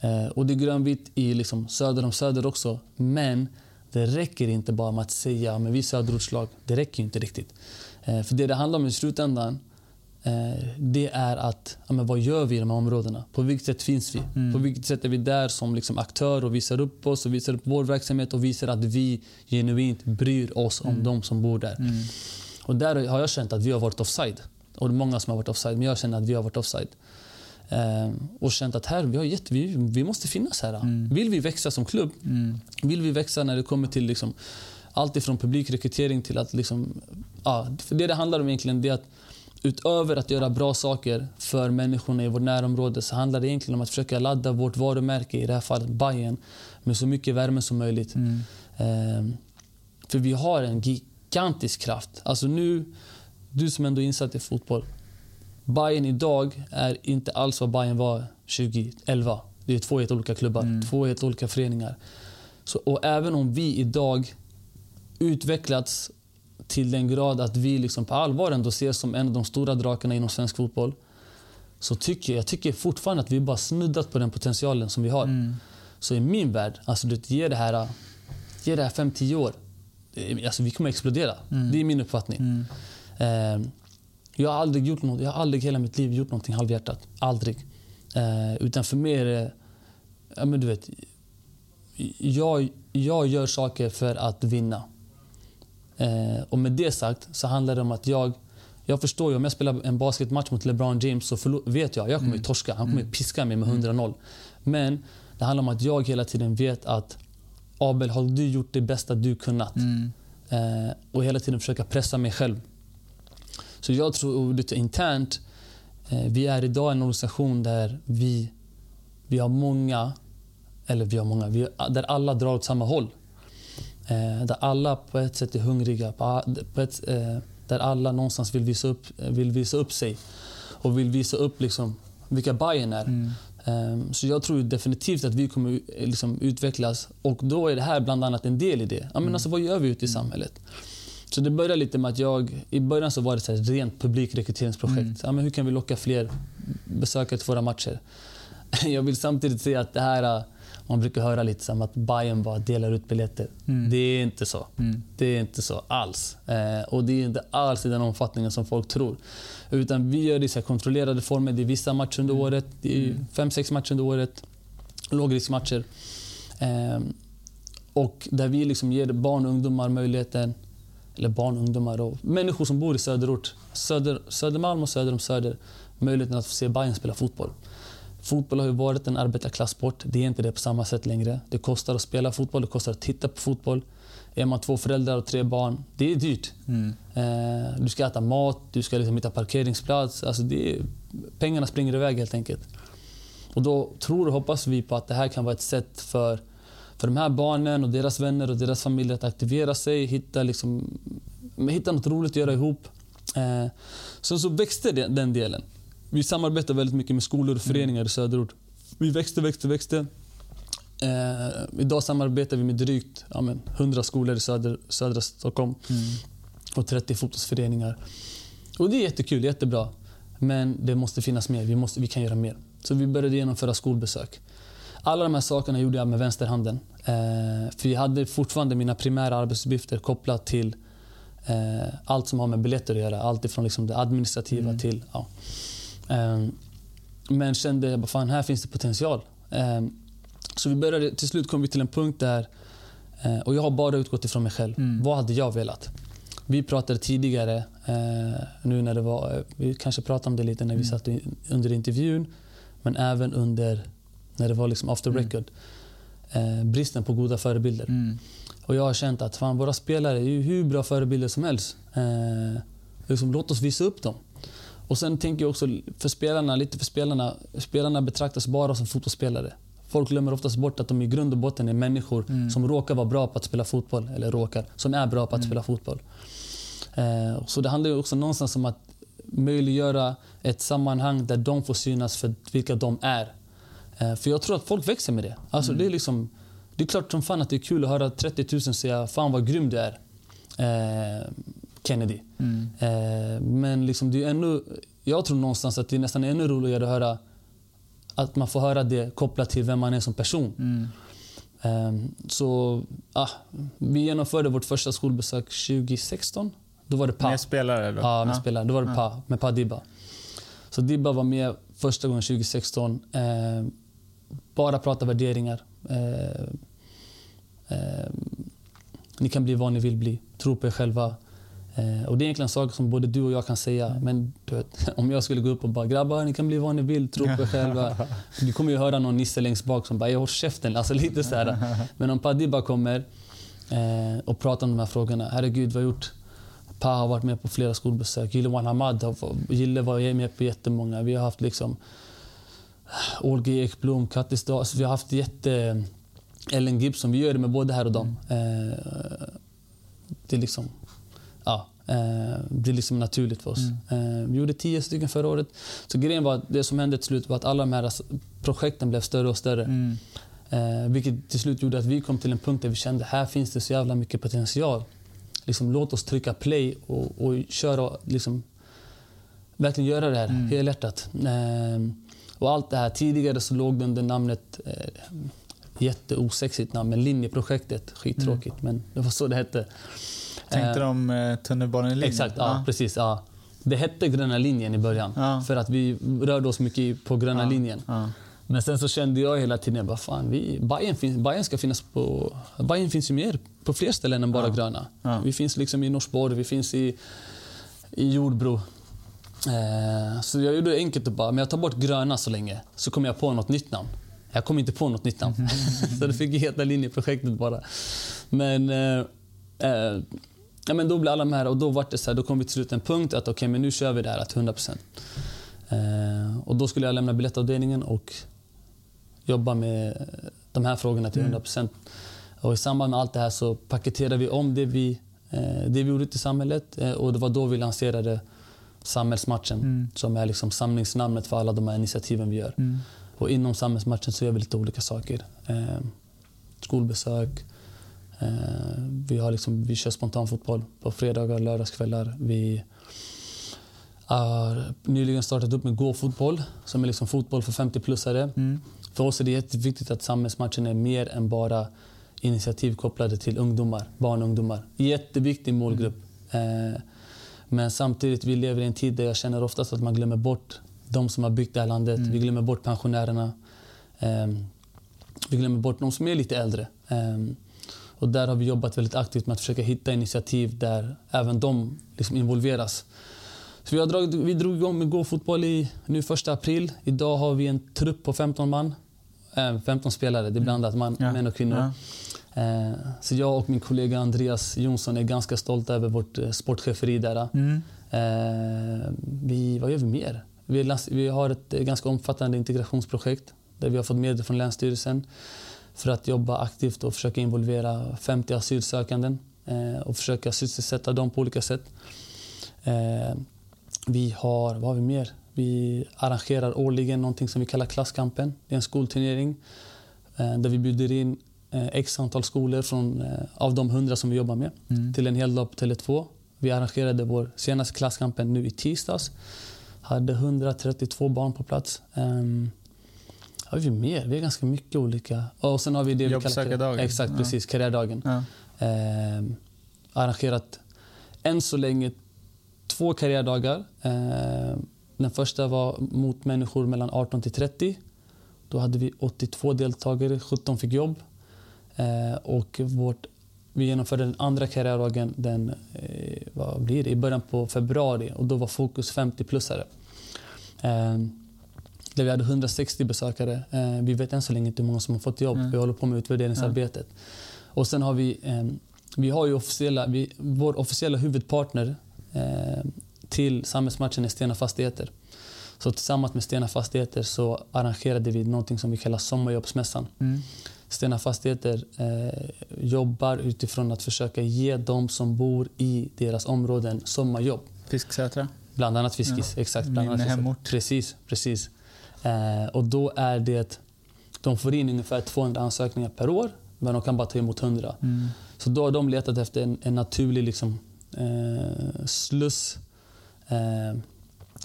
Eh, och det är grönvitt i liksom söder om Söder också. Men det räcker inte bara med att säga men vi är söderortslag. Det räcker inte riktigt. Eh, för det det handlar om i slutändan eh, det är att ja, men vad gör vi i de här områdena? På vilket sätt finns vi? Mm. På vilket sätt är vi där som liksom aktör och visar upp oss och visar upp vår verksamhet och visar att vi genuint bryr oss om Mm. de som bor där. Mm. Och där har jag känt att vi har varit offside. Och det är många som har varit offside, men jag känner att vi har varit offside. Eh, och känt att här, vi, har gett, vi, vi måste finnas här. Mm. Vill vi växa som klubb, Mm. vill vi växa när det kommer till liksom, allt ifrån publikrekrytering till att... Liksom, ja, för det det handlar om egentligen det är att utöver att göra bra saker för människorna i vårt närområde så handlar det egentligen om att försöka ladda vårt varumärke, i det här fallet Bayern med så mycket värme som möjligt. Mm. Eh, för vi har en gigantisk kraft. Alltså nu, du som ändå är insatt i fotboll. Bayern idag är inte alls vad Bayern var 2011. Det är två helt olika klubbar, Mm. två helt olika föreningar. Så, och även om vi idag utvecklats till den grad att vi liksom på allvar ändå ses som en av de stora drakarna inom svensk fotboll. Så tycker jag, jag tycker fortfarande att vi bara snuddat på den potentialen som vi har. Mm. Så i min värld, alltså du vet, ge det här, ge det här 5-10 år. Alltså vi kommer explodera. Mm. Det är min uppfattning. Eh, jag har aldrig gjort något, jag har aldrig hela mitt liv gjort någonting halvhjärtat. Aldrig. Eh, utan för mig är det, ja men du vet, jag, jag gör saker för att vinna. Eh, och med det sagt så handlar det om att jag jag förstår ju, om jag spelar en basketmatch mot LeBron James så vet jag jag kommer mm. torska. Han kommer mm. piska mig med 100-0. Mm. Men det handlar om att jag hela tiden vet att Abel, har du gjort det bästa du kunnat? Mm. Eh, och hela tiden försöka pressa mig själv. Så jag tror lite internt, eh, vi är idag en organisation där vi, vi har många, eller vi har många, vi, där alla drar åt samma håll. Eh, där alla på ett sätt är hungriga. På, ett, eh, där alla någonstans vill visa upp, vill visa upp sig och vill visa upp liksom vilka Bayern är. Mm. Um, så jag tror definitivt att vi kommer liksom utvecklas och då är det här bland annat en del i det. Ja, men mm. alltså, vad gör vi ute i samhället? Så det började lite med att jag, i början så var det ett rent publikrekryteringsprojekt. Mm. Ja, men hur kan vi locka fler besökare till våra matcher? [LAUGHS] Jag vill samtidigt säga att det här man brukar höra lite som att Bayern bara delar ut biljetter. Mm. Det är inte så. Mm. Det är inte så alls. Eh, och det är inte alls i den omfattningen som folk tror. Utan vi gör det i kontrollerade former. Det är vissa matcher under mm. året. Det är mm. fem, sex matcher under året. Lågriskmatcher. Eh, och där vi liksom ger barn och ungdomar möjligheten eller barn, ungdomar och människor som bor i söderort, söder, Södermalm och söder om Söder, möjligheten att få se Bayern spela fotboll. Fotboll har ju varit en arbetarklassport. Det är inte det på samma sätt längre. Det kostar att spela fotboll, det kostar att titta på fotboll. Är man två föräldrar och tre barn, det är dyrt. Mm. Eh, du ska äta mat, du ska liksom hitta parkeringsplats. Alltså det är, pengarna springer iväg helt enkelt. Och då tror och hoppas vi på att det här kan vara ett sätt för, för de här barnen och deras vänner och deras familjer att aktivera sig, hitta, liksom, hitta något roligt att göra ihop. Eh, sen så växte den delen. Vi samarbetar väldigt mycket med skolor och föreningar i söderort. Vi växte, växte, växte. Eh, idag samarbetar vi med drygt ja, men, 100 skolor i söder, södra Stockholm mm. och 30 fotbollsföreningar. Och det är jättekul, jättebra. Men det måste finnas mer. Vi, måste, vi kan göra mer. Så vi började genomföra skolbesök. Alla de här sakerna gjorde jag med vänsterhanden. Eh, för jag hade fortfarande mina primära arbetsuppgifter kopplat till eh, allt som har med biljetter att göra. Allt ifrån liksom det administrativa mm. till... Ja. Ehm, men kände att fan, här finns det potential. Ehm, så vi började, till slut kom vi till en punkt där, eh, och jag har bara utgått ifrån mig själv. Mm. Vad hade jag velat? Vi pratade tidigare, nu när det var, vi kanske pratade om det lite när vi mm. satt under intervjun, men även under när det var liksom after mm. record. Mm. bristen på goda förebilder. Mm. Och jag har känt att fan, våra spelare är hur bra förebilder som helst. Eh, liksom, låt oss visa upp dem. Och sen tänker jag också för spelarna, lite för spelarna. Spelarna betraktas bara som fotbollsspelare. Folk glömmer oftast bort att de i grund och botten är människor mm. som råkar vara bra på att spela fotboll. Eller råkar, som är bra på att mm. spela fotboll. Eh, så det handlar också någonstans om att möjliggöra ett sammanhang där de får synas för vilka de är. Eh, för jag tror att folk växer med det. Alltså, mm. det, är liksom, det är klart som fan att det är kul att höra 30 000 säga “Fan vad grym du är”. Eh, Kennedy. Mm. Eh, men liksom det är ännu, jag tror någonstans att det är nästan ännu roligare att höra att man får höra det kopplat till vem man är som person. Mm. Eh, så ah, Vi genomförde vårt första skolbesök 2016. Då var det PA. Med spelare? Då? Ja, med ja. spelare. Då var det. PA, med PA Dibba. Så Dibba var med första gången 2016. Bara prata värderingar. Eh, eh, ni kan bli vad ni vill bli. Tro på er själva. Eh, och det är egentligen saker som både du och jag kan säga. Men vet, [LAUGHS] om jag skulle gå upp och bara “grabbar, ni kan bli vad ni vill, tro på er själva”. [LAUGHS] Du kommer ju höra någon nisse längst bak som bara “jag håll käften”. Alltså [LAUGHS] lite så här. Men om Padiba kommer eh, och pratar om de här frågorna. Herregud, vad har gjort? Pa har varit med på flera skolbesök. Gillewan Hamad Gille var med på jättemånga. Vi har haft liksom Olga Ekblom, KattisDas. Vi har haft jätte... Ellen Gibson. Vi gör det med både här och dem. Mm. Eh, det är liksom ja, eh, blir liksom naturligt för oss. Mm. Eh, vi gjorde tio stycken förra året. Så grejen var att det som hände till slut var att alla de här projekten blev större och större. Mm. Eh, vilket till slut gjorde att vi kom till en punkt där vi kände här finns det så jävla mycket potential. Liksom, låt oss trycka play och, och köra, liksom, verkligen göra det här mm. helhjärtat. Eh, och allt det här, tidigare så låg det under namnet eh, jätteosexigt namn, men Linjeprojektet. Skittråkigt, mm. men det var så det hette. Tänkte eh, de eh, tunnelbanelinjen? Exakt, ja, ja, precis. Ja. Det hette Gröna linjen i början. Ja. För att vi rörde oss mycket på Gröna linjen. Men sen så kände jag hela tiden, vad fan, vi, Bayern, fin, Bayern ska finnas på... Bayern finns ju mer på fler ställen än bara Ja. Gröna. Ja. Vi finns liksom i Norsborg, vi finns i, i Jordbro. Eh, så jag gjorde det enkelt och bara, men jag tar bort Gröna så länge, så kommer jag på något nytt namn. Jag kom inte på något nytt namn. [LAUGHS] så det fick heta linjeprojektet bara. Men, eh, eh, ja, men då blev alla med och då var det så här, då kom vi till slut en punkt att okej, men nu kör vi det här till 100%. Eh, och då skulle jag lämna biljettavdelningen och jobba med de här frågorna till 100%. Och I samband med allt det här så paketerade vi om det vi, eh, det vi gjorde ute i samhället eh, och det var då vi lanserade Samhällsmatchen Mm. som är liksom samlingsnamnet för alla de här initiativen vi gör. Mm. Och inom Samhällsmatchen så gör vi lite olika saker. Eh, skolbesök, eh, vi, har liksom, vi kör spontanfotboll på fredagar och lördagskvällar. Vi har nyligen startat upp med gåfotboll som är liksom fotboll för 50-plussare. Mm. För oss är det jätteviktigt att samhällsmatchen är mer än bara initiativ kopplade till ungdomar, barn och ungdomar. Jätteviktig målgrupp. Eh, men samtidigt, vi lever i en tid där jag känner oftast att man glömmer bort de som har byggt det här landet. Vi glömmer bort pensionärerna. Eh, vi glömmer bort de som är lite äldre. Eh, och där har vi jobbat väldigt aktivt med att försöka hitta initiativ där även de liksom involveras. Så vi, har dragit, vi drog igång med gåfotboll i nu första april. Idag har vi en trupp på 15 man. Eh, 15 spelare, det är blandat man, Ja. män och kvinnor. Ja. Eh, Så jag och min kollega Andreas Jonsson är ganska stolta över vårt eh, sportcheferi där. Mm. Eh, Vi, vad gör vi mer? Vi, har ett ganska omfattande integrationsprojekt där vi har fått medel från Länsstyrelsen för att jobba aktivt och försöka involvera 50 asylsökanden och försöka sysselsätta dem på olika sätt. Vi har, vad har vi mer? Vi arrangerar årligen någonting som vi kallar Klasskampen. Det är en skolturnering där vi bjuder in x antal skolor från, eh, av de 100 som vi jobbar med Mm. till en hel dag på Tele2. Vi arrangerade vår senaste klasskampen nu i tisdags. Hade 132 barn på plats. Um, har vi mer? Vi har ganska mycket olika. Och sen har vi det vi kallar. Exakt, Ja. precis. Karriärdagen. Ja. Ehm, arrangerat än så länge två karriärdagar. Ehm, den första var mot människor mellan 18 till 30. Då hade vi 82 deltagare, 17 fick jobb. Ehm, och vårt, vi genomförde den andra karriärdagen den, eh, vad blir det, i början på februari och då var fokus 50-plussare. Ehm, där vi hade 160 besökare. Ehm, vi vet än så länge inte hur många som har fått jobb. Mm. Vi håller på med utvärderingsarbetet. Och sen har vi, eh, vi har ju officiella, vi, vår officiella huvudpartner eh, till samhällsmatchen är Stena Fastigheter. Så tillsammans med Stena Fastigheter så arrangerade vi någonting som vi kallar Sommarjobbsmässan. Mm. Stena Fastigheter eh, jobbar utifrån att försöka ge de som bor i deras områden sommarjobb. Fisksätra. Bland annat Fiskis. Exakt, bland Min annat hemort. Precis, precis. Eh, och då är det... De får in ungefär 200 ansökningar per år, men de kan bara ta emot 100. Mm. Så då har de letat efter en, en naturlig liksom, eh, sluss eh,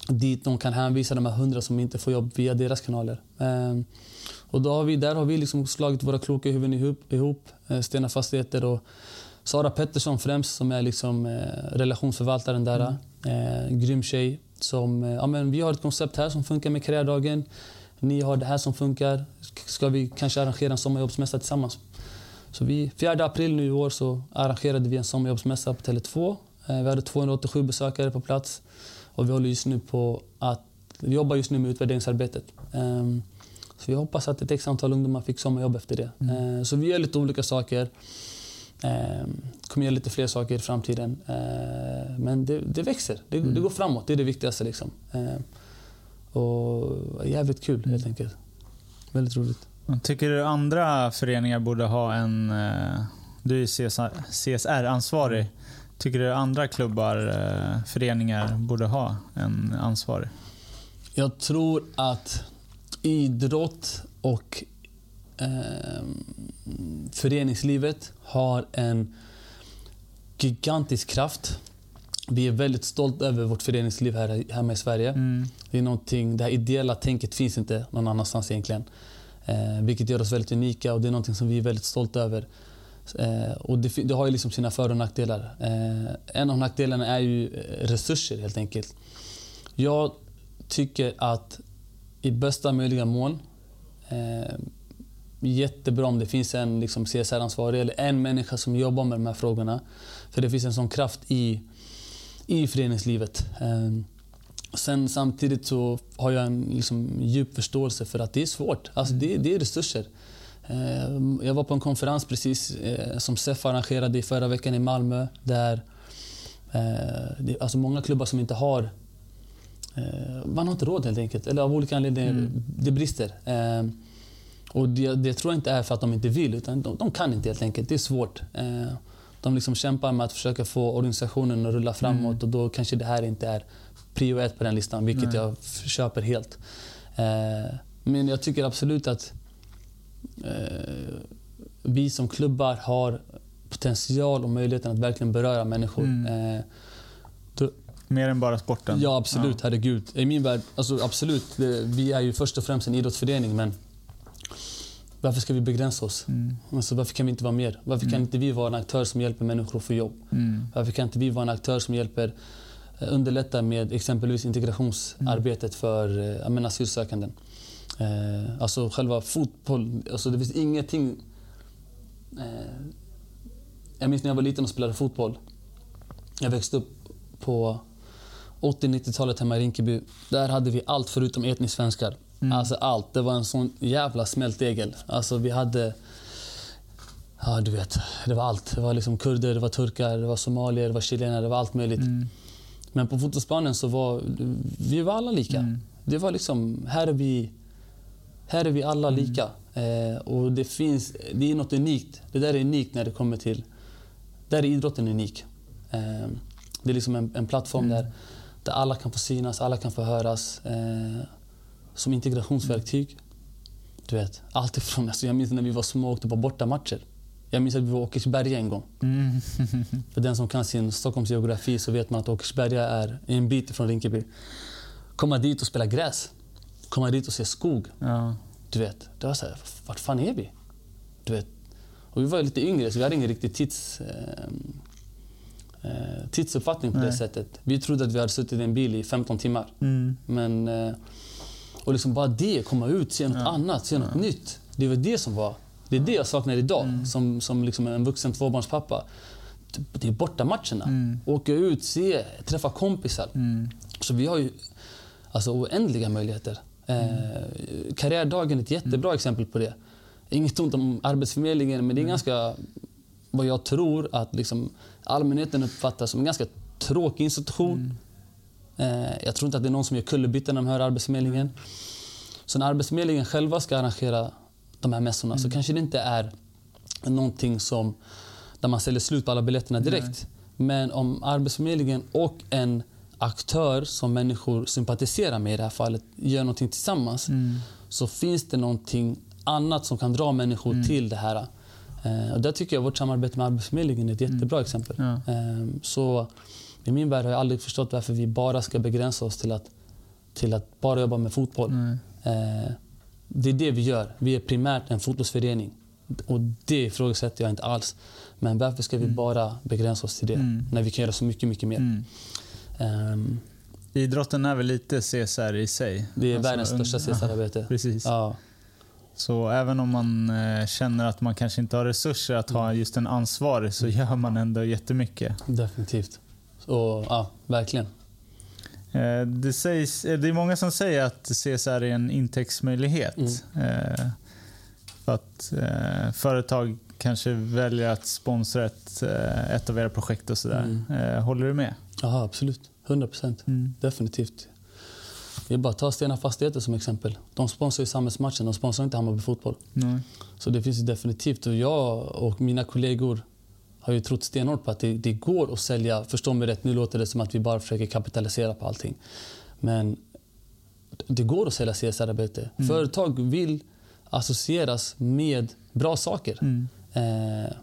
dit de kan hänvisa de här 100 som inte får jobb via deras kanaler. Eh, och då har vi, där har vi liksom slagit våra kloka huvuden ihop, ihop eh, Stena Fastigheter och Sara Pettersson främst som är liksom, eh, relationsförvaltaren där. Eh, grym tjej. Som, eh, ja, men vi har ett koncept här som funkar med karriärdagen. Ni har det här som funkar. Ska vi kanske arrangera en sommarjobbsmässa tillsammans? Så vi, 4 april nu i år så arrangerade vi en sommarjobbsmässa på Tele2. Eh, Vi hade 287 besökare på plats och vi håller just nu på att vi jobbar just nu med utvärderingsarbetet. Ehm, Så vi hoppas att ett x antal ungdomar fick sommarjobb efter det. Eh, Så vi gör lite olika saker. Ehm, kommer göra lite fler saker i framtiden. Men det, det växer. Det, det går framåt. Det är det viktigaste. Liksom. Ehm, Och jävligt kul helt enkelt. Väldigt roligt. Tycker du andra föreningar borde ha en... eh, Du är CSR-ansvarig. Tycker du andra klubbar, eh, föreningar, borde ha en ansvarig? Jag tror att idrott och eh, föreningslivet har en gigantisk kraft. Vi är väldigt stolta över vårt föreningsliv här hemma i Sverige. Mm. Det, är någonting, det här ideella tänket finns inte någon annanstans egentligen. Eh, vilket gör oss väldigt unika och det är någonting som vi är väldigt stolta över. Eh, och det, det har ju liksom sina för och nackdelar. Eh, en av nackdelarna är ju eh, resurser helt enkelt. Jag tycker att i bästa möjliga mån Eh, jättebra om det finns en liksom, CSR-ansvarig eller en människa som jobbar med de här frågorna. För det finns en sån kraft i, i föreningslivet. Eh, sen samtidigt så har jag en liksom, djup förståelse för att det är svårt. Alltså, det, det är resurser. Eh, jag var på en konferens precis eh, som SEF arrangerade i förra veckan i Malmö där eh, det är alltså många klubbar som inte har man har inte råd helt enkelt. Eller av olika anledningar. Mm. Det brister. Och det, det, tror jag inte är för att de inte vill, utan de, de kan inte helt enkelt. Det är svårt. De liksom kämpar med att försöka få organisationen att rulla framåt mm. och då kanske det här inte är prio ett på den listan, vilket Nej. jag köper helt. Men jag tycker absolut att eh, vi som klubbar har potential och möjligheten att verkligen beröra människor. Mm. Eh, då, Mer än bara sporten? Ja, absolut. Ja. Herregud. I min värld, alltså, absolut. Det, vi är ju först och främst en idrottsförening, men varför ska vi begränsa oss? Mm. Alltså, varför kan vi inte vara mer? Varför kan mm. inte vi vara en aktör som hjälper människor att få jobb? Mm. Varför kan inte vi vara en aktör som hjälper eh, underlätta med exempelvis integrationsarbetet för äh, asylsökande? Eh, alltså själva fotboll, alltså det finns ingenting... Eh, jag minns när jag var liten och spelade fotboll. Jag växte upp på 80-90-talet hemma i Rinkeby. Där hade vi allt förutom etnisk svenskar. Mm. Alltså allt. Det var en sån jävla smältdegel. Alltså vi hade... Ja, du vet. Det var allt. Det var liksom kurder, det var turkar, det var somalier, det var chilenare, det var allt möjligt. Mm. Men på fotbollsplanen så var vi var alla lika. Mm. Det var liksom, här är vi här är vi alla mm. lika. Eh, och det, finns, det är något unikt. Det där är unikt när det kommer till... Där är idrotten unik. Eh, det är liksom en, en plattform mm. där, där alla kan få synas, alla kan få höras. Eh, som integrationsverktyg. Du vet, allt ifrån... Alltså jag minns när vi var små och åkte på bortamatcher. Jag minns att vi var i Åkersberga en gång. Mm. För den som kan sin Stockholms geografi så vet man att Åkersberga är en bit ifrån Rinkeby. Komma dit och spela gräs komma dit och se skog. Ja. Du vet, det var så här, vart fan är vi? Du vet, och vi var lite yngre så vi hade ingen riktig tids, eh, eh, tidsuppfattning på Nej. det sättet. Vi trodde att vi hade suttit i en bil i 15 timmar. Mm. Men, eh, och liksom bara det, komma ut, se något ja. annat, se något ja. nytt. Det var det som var... Det är det jag saknar idag mm. som, som liksom en vuxen tvåbarnspappa. Det är bortamatcherna. Mm. Åka ut, se, träffa kompisar. Mm. Så vi har ju alltså, oändliga möjligheter. Eh, karriärdagen är ett jättebra mm. exempel på det. Inget ont om Arbetsförmedlingen, men det är ganska vad jag tror att liksom, allmänheten uppfattar som en ganska tråkig institution. Mm. Eh, jag tror inte att det är någon som gör kullerbyttor när de hör Arbetsförmedlingen. Så när Arbetsförmedlingen själva ska arrangera de här mässorna mm. så kanske det inte är någonting som, där man säljer slut på alla biljetterna direkt. Nej. Men om Arbetsförmedlingen och en aktör som människor sympatiserar med i det här fallet gör någonting tillsammans mm. så finns det någonting annat som kan dra människor mm. till det här. Eh, och där tycker jag vårt samarbete med Arbetsförmedlingen är ett mm. jättebra exempel. Ja. Eh, så i min värld har jag aldrig förstått varför vi bara ska begränsa oss till att, till att bara jobba med fotboll. Eh, det är det vi gör. Vi är primärt en fotbollsförening. Och det ifrågasätter jag inte alls. Men varför ska vi mm. bara begränsa oss till det mm. när vi kan göra så mycket, mycket mer? Mm. Um, Idrotten är väl lite CSR i sig? Det är alltså, världens största CSR-arbete. [LAUGHS] Precis. Ja. Så även om man eh, känner att man kanske inte har resurser att ha mm. just en ansvarig så gör man ändå jättemycket. Definitivt. Så, ja, verkligen. Eh, det, sägs, eh, det är många som säger att CSR är en intäktsmöjlighet. Mm. För att företag kanske väljer att sponsra ett, ett av era projekt och sådär. Mm. Håller du med? Ja, absolut. 100 procent. Mm. Definitivt. Är bara att ta Stena Fastigheter som exempel. De sponsrar ju samhällsmatchen, de sponsrar inte Hammarby Fotboll. Nej. Så det finns definitivt. Och jag och mina kollegor har ju trott stenhårt på att det, det, går att sälja. Förstå mig rätt, nu låter det som att vi bara försöker kapitalisera på allting. Men det går att sälja CSR-arbete. Mm. Företag vill associeras med bra saker. Mm. Eh,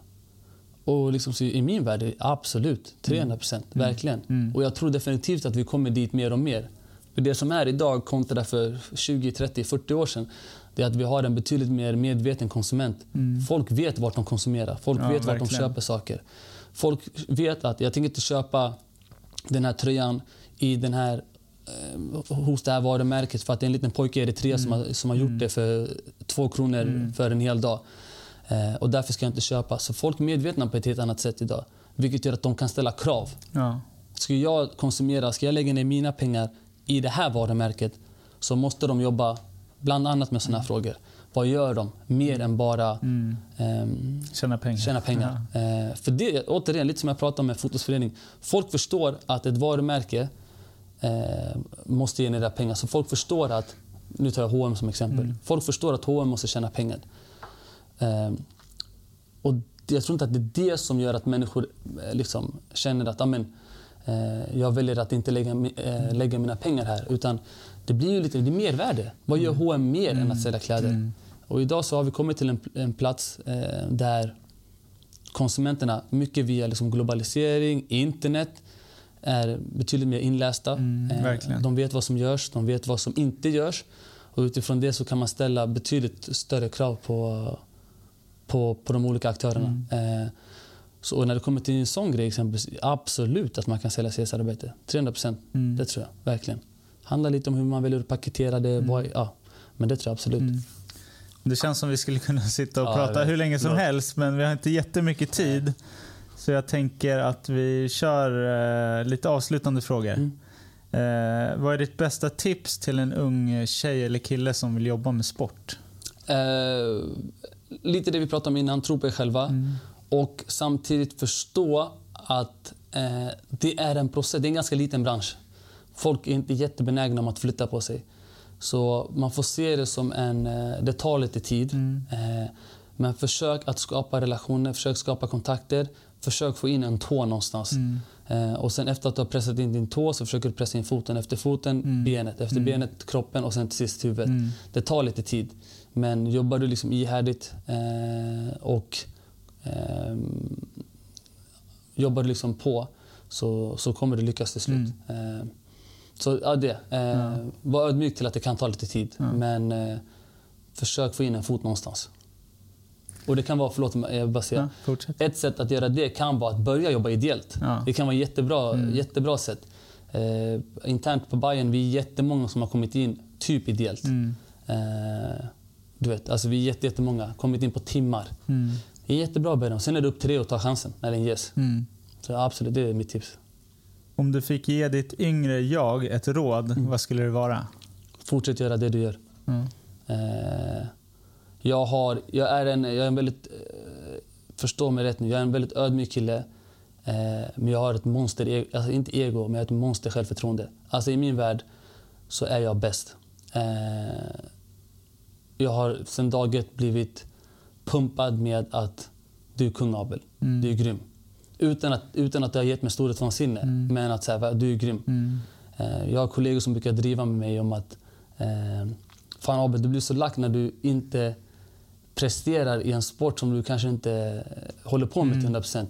och liksom, I min värld, absolut. 300 procent. Mm. Verkligen. Mm. Och jag tror definitivt att vi kommer dit mer och mer. För Det som är idag kontra för 20, 30, 40 år sedan det är att vi har en betydligt mer medveten konsument. Mm. Folk vet vart de konsumerar. Folk ja, vet vart de köper saker. Folk vet att jag tänker inte köpa den här tröjan i den här eh, hos det här varumärket för att det är en liten pojke i Eritrea som, har, som har gjort det för två kronor för en hel dag. Eh, och därför ska jag inte köpa. Så folk är medvetna på ett helt annat sätt idag. Vilket gör att de kan ställa krav. Ja. Ska jag konsumera, ska jag lägga ner mina pengar i det här varumärket så måste de jobba bland annat med såna här frågor. Vad gör de mer än bara ehm, Tjäna pengar. tjäna pengar? Eh, för det, återigen, lite som jag pratade om med fotbollsförening. Folk förstår att ett varumärke eh, måste generera pengar. Så folk förstår att, nu tar jag H&M som exempel. Folk förstår att H&M måste tjäna pengar. Eh, och jag tror inte att det är det som gör att människor eh, liksom känner att amen, eh, jag väljer att inte lägga, eh, lägga mina pengar här. Utan det blir ju lite det är mervärde. Vad gör H&M mer än att sälja kläder? Och idag så har vi kommit till en, en plats eh, där konsumenterna, mycket via liksom globalisering, internet, är betydligt mer inlästa. Mm, Eh, de vet vad som görs, de vet vad som inte görs. Och utifrån det så kan man ställa betydligt större krav på, på, på de olika aktörerna. Mm. Eh, så när det kommer till en sån grej, exempelvis, absolut att man kan sälja CSR-arbete. 300 procent. Mm. Det tror jag verkligen. handlar lite om hur man väljer att paketera det. Vad, ja, men det tror jag absolut. Mm. Det känns som vi skulle kunna sitta och Ja, prata hur länge som helst, men vi har inte jättemycket tid. Så jag tänker att vi kör eh, lite avslutande frågor. Mm. Eh, vad är ditt bästa tips till en ung tjej eller kille som vill jobba med sport? Eh, lite det vi pratade om innan, tro på er själva. Mm. Och samtidigt förstå att eh, det är en process. Det är en ganska liten bransch. Folk är inte jättebenägna om att flytta på sig. Så man får se det som en... Eh, det tar lite tid. Mm. Eh, men försök att skapa relationer, försök skapa kontakter. Försök få in en tå någonstans. Mm. Eh, och sen efter att du har pressat in din tå så försöker du pressa in foten. Efter foten, Mm. benet. Efter Mm. benet, kroppen och sen till sist huvudet. Mm. Det tar lite tid. Men jobbar du liksom ihärdigt eh, och ehm, jobbar du liksom på så, så kommer du lyckas till slut. Eh, så ja, det. Eh, Ja. Var ödmjuk till att det kan ta lite tid. Ja. Men eh, försök få in en fot någonstans. Och det kan vara, förlåt jag bara säga. Ja. Ett sätt att göra det kan vara att börja jobba ideellt. Ja. Det kan vara ett jättebra, Mm. jättebra sätt. Eh, internt på Bayern, vi är jättemånga som har kommit in typ ideellt. Mm. Eh, du vet, alltså vi är jätte, jättemånga. Kommit in på timmar. Mm. Det är jättebra början. Sen är det upp till dig att ta chansen när den ges. Mm. Så absolut, det är mitt tips. Om du fick ge ditt yngre jag ett råd, Mm. vad skulle det vara? Fortsätt göra det du gör. Mm. Eh, jag, har, jag är en, jag är en väldigt, eh, förstå mig rätt nu, jag är en väldigt ödmjuk kille. Eh, men jag har ett monster, ego, alltså inte ego, men jag har ett monster självförtroende. Alltså i min värld så är jag bäst. Eh, jag har sedan dag ett blivit pumpad med att du är kung Abel, Mm. du är grym. Utan att, utan att det har gett mig storhetsvansinne, Mm. men att säga du är grym. Mm. Eh, Jag har kollegor som brukar driva med mig om att eh, Fan Abel, du blir så lack när du inte presterar i en sport som du kanske inte eh, håller på med till 100%.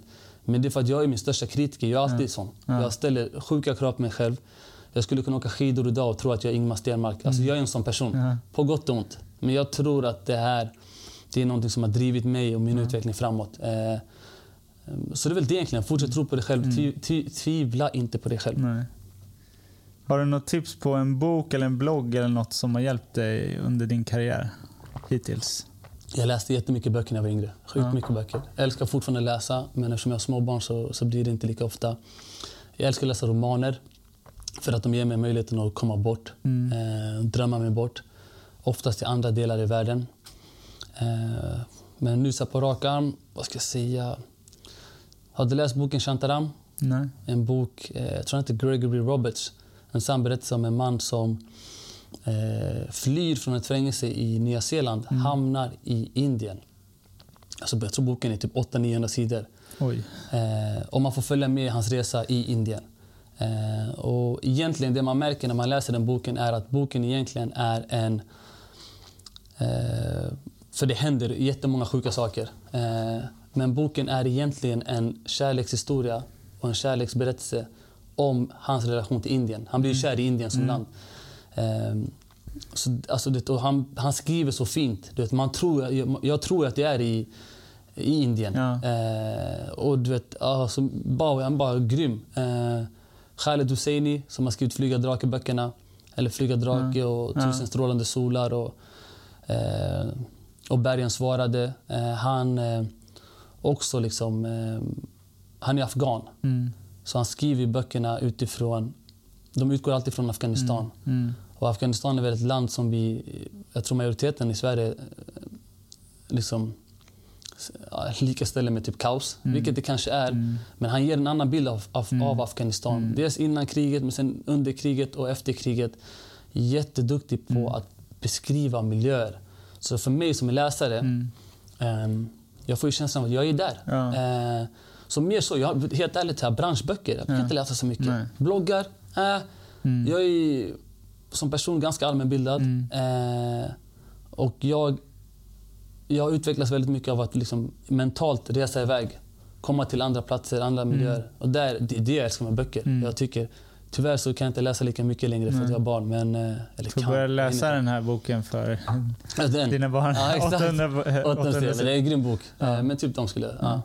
Men det är för att jag är min största kritiker. Jag är alltid sån. Ja. Jag ställer sjuka krav på mig själv. Jag skulle kunna åka skidor idag och tro att jag är Ingmar Stenmark. Alltså jag är en sån person. Ja. På gott och ont. Men jag tror att det här det är någonting som har drivit mig och min utveckling framåt. Eh, så det är väl det egentligen. Fortsätt tro på dig själv. Tvi, tvivla inte på dig själv. Nej. Har du något tips på en bok eller en blogg eller något som har hjälpt dig under din karriär hittills? Jag läste jättemycket böcker när jag var yngre. Sjukt Ja. mycket böcker. Jag älskar fortfarande läsa, men eftersom jag har småbarn så, så blir det inte lika ofta. Jag älskar att läsa romaner för att de ger mig möjligheten att komma bort, Mm. eh, drömma mig bort. Oftast till andra delar i världen. Eh, men nu så på rak arm, vad ska jag säga? Har du läst boken Shantaram? Nej. En bok, eh, jag tror heter Gregory Roberts. En sann berättelse om en man som eh, flyr från ett fängelse i Nya Zeeland, hamnar i Indien. Alltså, jag tror boken är typ 800-900 sidor. Oj. Och man får följa med i hans resa i Indien. Och egentligen det man märker när man läser den boken är att boken egentligen är en... Eh, för det händer jättemånga sjuka saker. Eh, men boken är egentligen en kärlekshistoria och en kärleksberättelse om hans relation till Indien. Han blir ju kär i Indien som land. Eh, så, alltså, det, han, han skriver så fint. Du vet, man tror, jag, jag tror att jag är i, i Indien. Ja. Eh, och du vet, alltså, bara, han är bara grym. Eh, Khaled Hosseini som har skrivit Flyga drake-böckerna. Eller Flyga drake och Tusen strålande solar. Och, och Bergen svarade. Eh, han eh, också liksom... Eh, han är afghan. Mm. Så han skriver böckerna utifrån... De utgår alltid från Afghanistan. Mm. Och Afghanistan är väl ett land som vi... Jag tror majoriteten i Sverige eh, liksom ja, likaställer med typ kaos, vilket det kanske är. Men han ger en annan bild av, av, av Afghanistan. Dels innan kriget, men sen under kriget och efter kriget. Jätteduktig på att beskriva miljöer. Så för mig som läsare, ehm, jag får ju känslan av att jag är där. Ja. Eh, så mer så, jag, helt ärligt, här, branschböcker, jag brukar inte läsa så mycket. Nej. Bloggar, eh, jag är som person ganska allmänbildad. Eh, och jag, jag utvecklas väldigt mycket av att liksom mentalt resa iväg. Komma till andra platser, andra miljöer. Och där, det är det jag älskar med böcker. Jag tycker, tyvärr så kan jag inte läsa lika mycket längre för att jag har barn. Men, eh, eller Får kan. börja läsa den här boken för den. dina barn. Ja, exakt. 800, 800 800 sidor. Det är en grym bok. Ja. Eh, Men typ de skulle... Ja.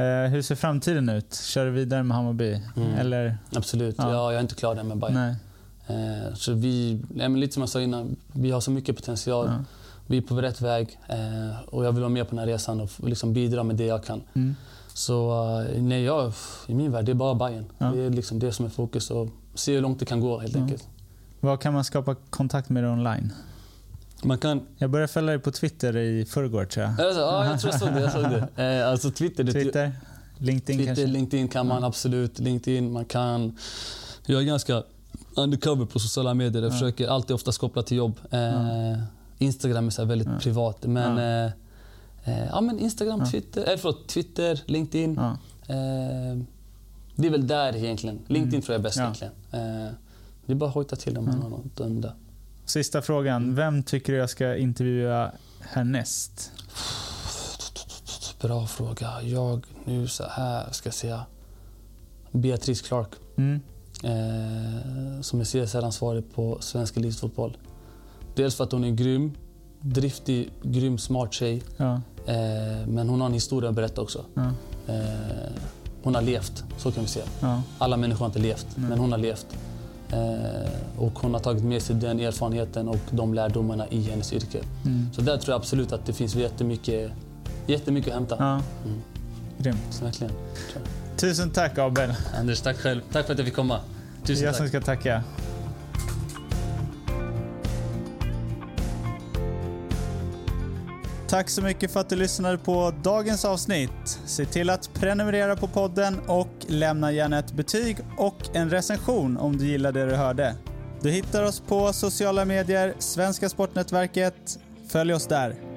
Eh, hur ser framtiden ut? Kör du vidare med Hammarby? Mm. Eller? Absolut. Ja. Ja. jag är inte klar där med Bayern. Nej. Så vi, lite som jag sa innan, vi har så mycket potential. Ja. Vi är på rätt väg och jag vill vara med på den här resan och liksom bidra med det jag kan. Mm. Så eh, nej, jag, i min värld, det är bara Bayern. Ja. Det är liksom det som är fokus och se hur långt det kan gå helt Ja. enkelt. Var kan man skapa kontakt med dig online? Man kan... Jag började följa dig på Twitter i förrgår tror jag. Alltså, ja, jag tror jag såg det. Jag såg det. [LAUGHS] Eh, alltså Twitter, det, Twitter? LinkedIn Twitter, kanske? LinkedIn kan man absolut. LinkedIn, man kan... Jag är ganska undercover på sociala medier. Jag Ja. försöker alltid oftast koppla till jobb. Eh, Instagram är så väldigt privat. Men. Eh, ja, men Instagram, Ja. Twitter, eh, förlåt, Twitter, LinkedIn. Ja. Eh, det är väl där egentligen. LinkedIn Mm. tror jag är bäst Ja. egentligen. Eh, det är bara att hojta till om man Ja. har något unda. Sista frågan. Vem tycker du jag ska intervjua härnäst? Bra fråga. Jag nu så här ska jag säga Beatrice Clark. Mm. eh, som är CSR-ansvarig på Svensk Elitfotboll. Dels för att hon är grym, driftig, grym, smart tjej. Ja. Eh, men hon har en historia att berätta också. Ja. Eh, hon har levt, så kan vi säga. Ja. Alla människor har inte levt, Nej. men hon har levt. Eh, och hon har tagit med sig den erfarenheten och de lärdomarna i hennes yrke. Mm. Så där tror jag absolut att det finns jättemycket, jättemycket att hämta. ja. Mm. Grymt. Verkligen. Tusen tack Abel. Anders, tack själv. Tack för att jag fick komma. Tusen jag tack. som ska tacka. Tack så mycket för att du lyssnade på dagens avsnitt. Se till att prenumerera på podden och lämna gärna ett betyg och en recension om du gillar det du hörde. Du hittar oss på sociala medier, Svenska Sportnätverket. Följ oss där.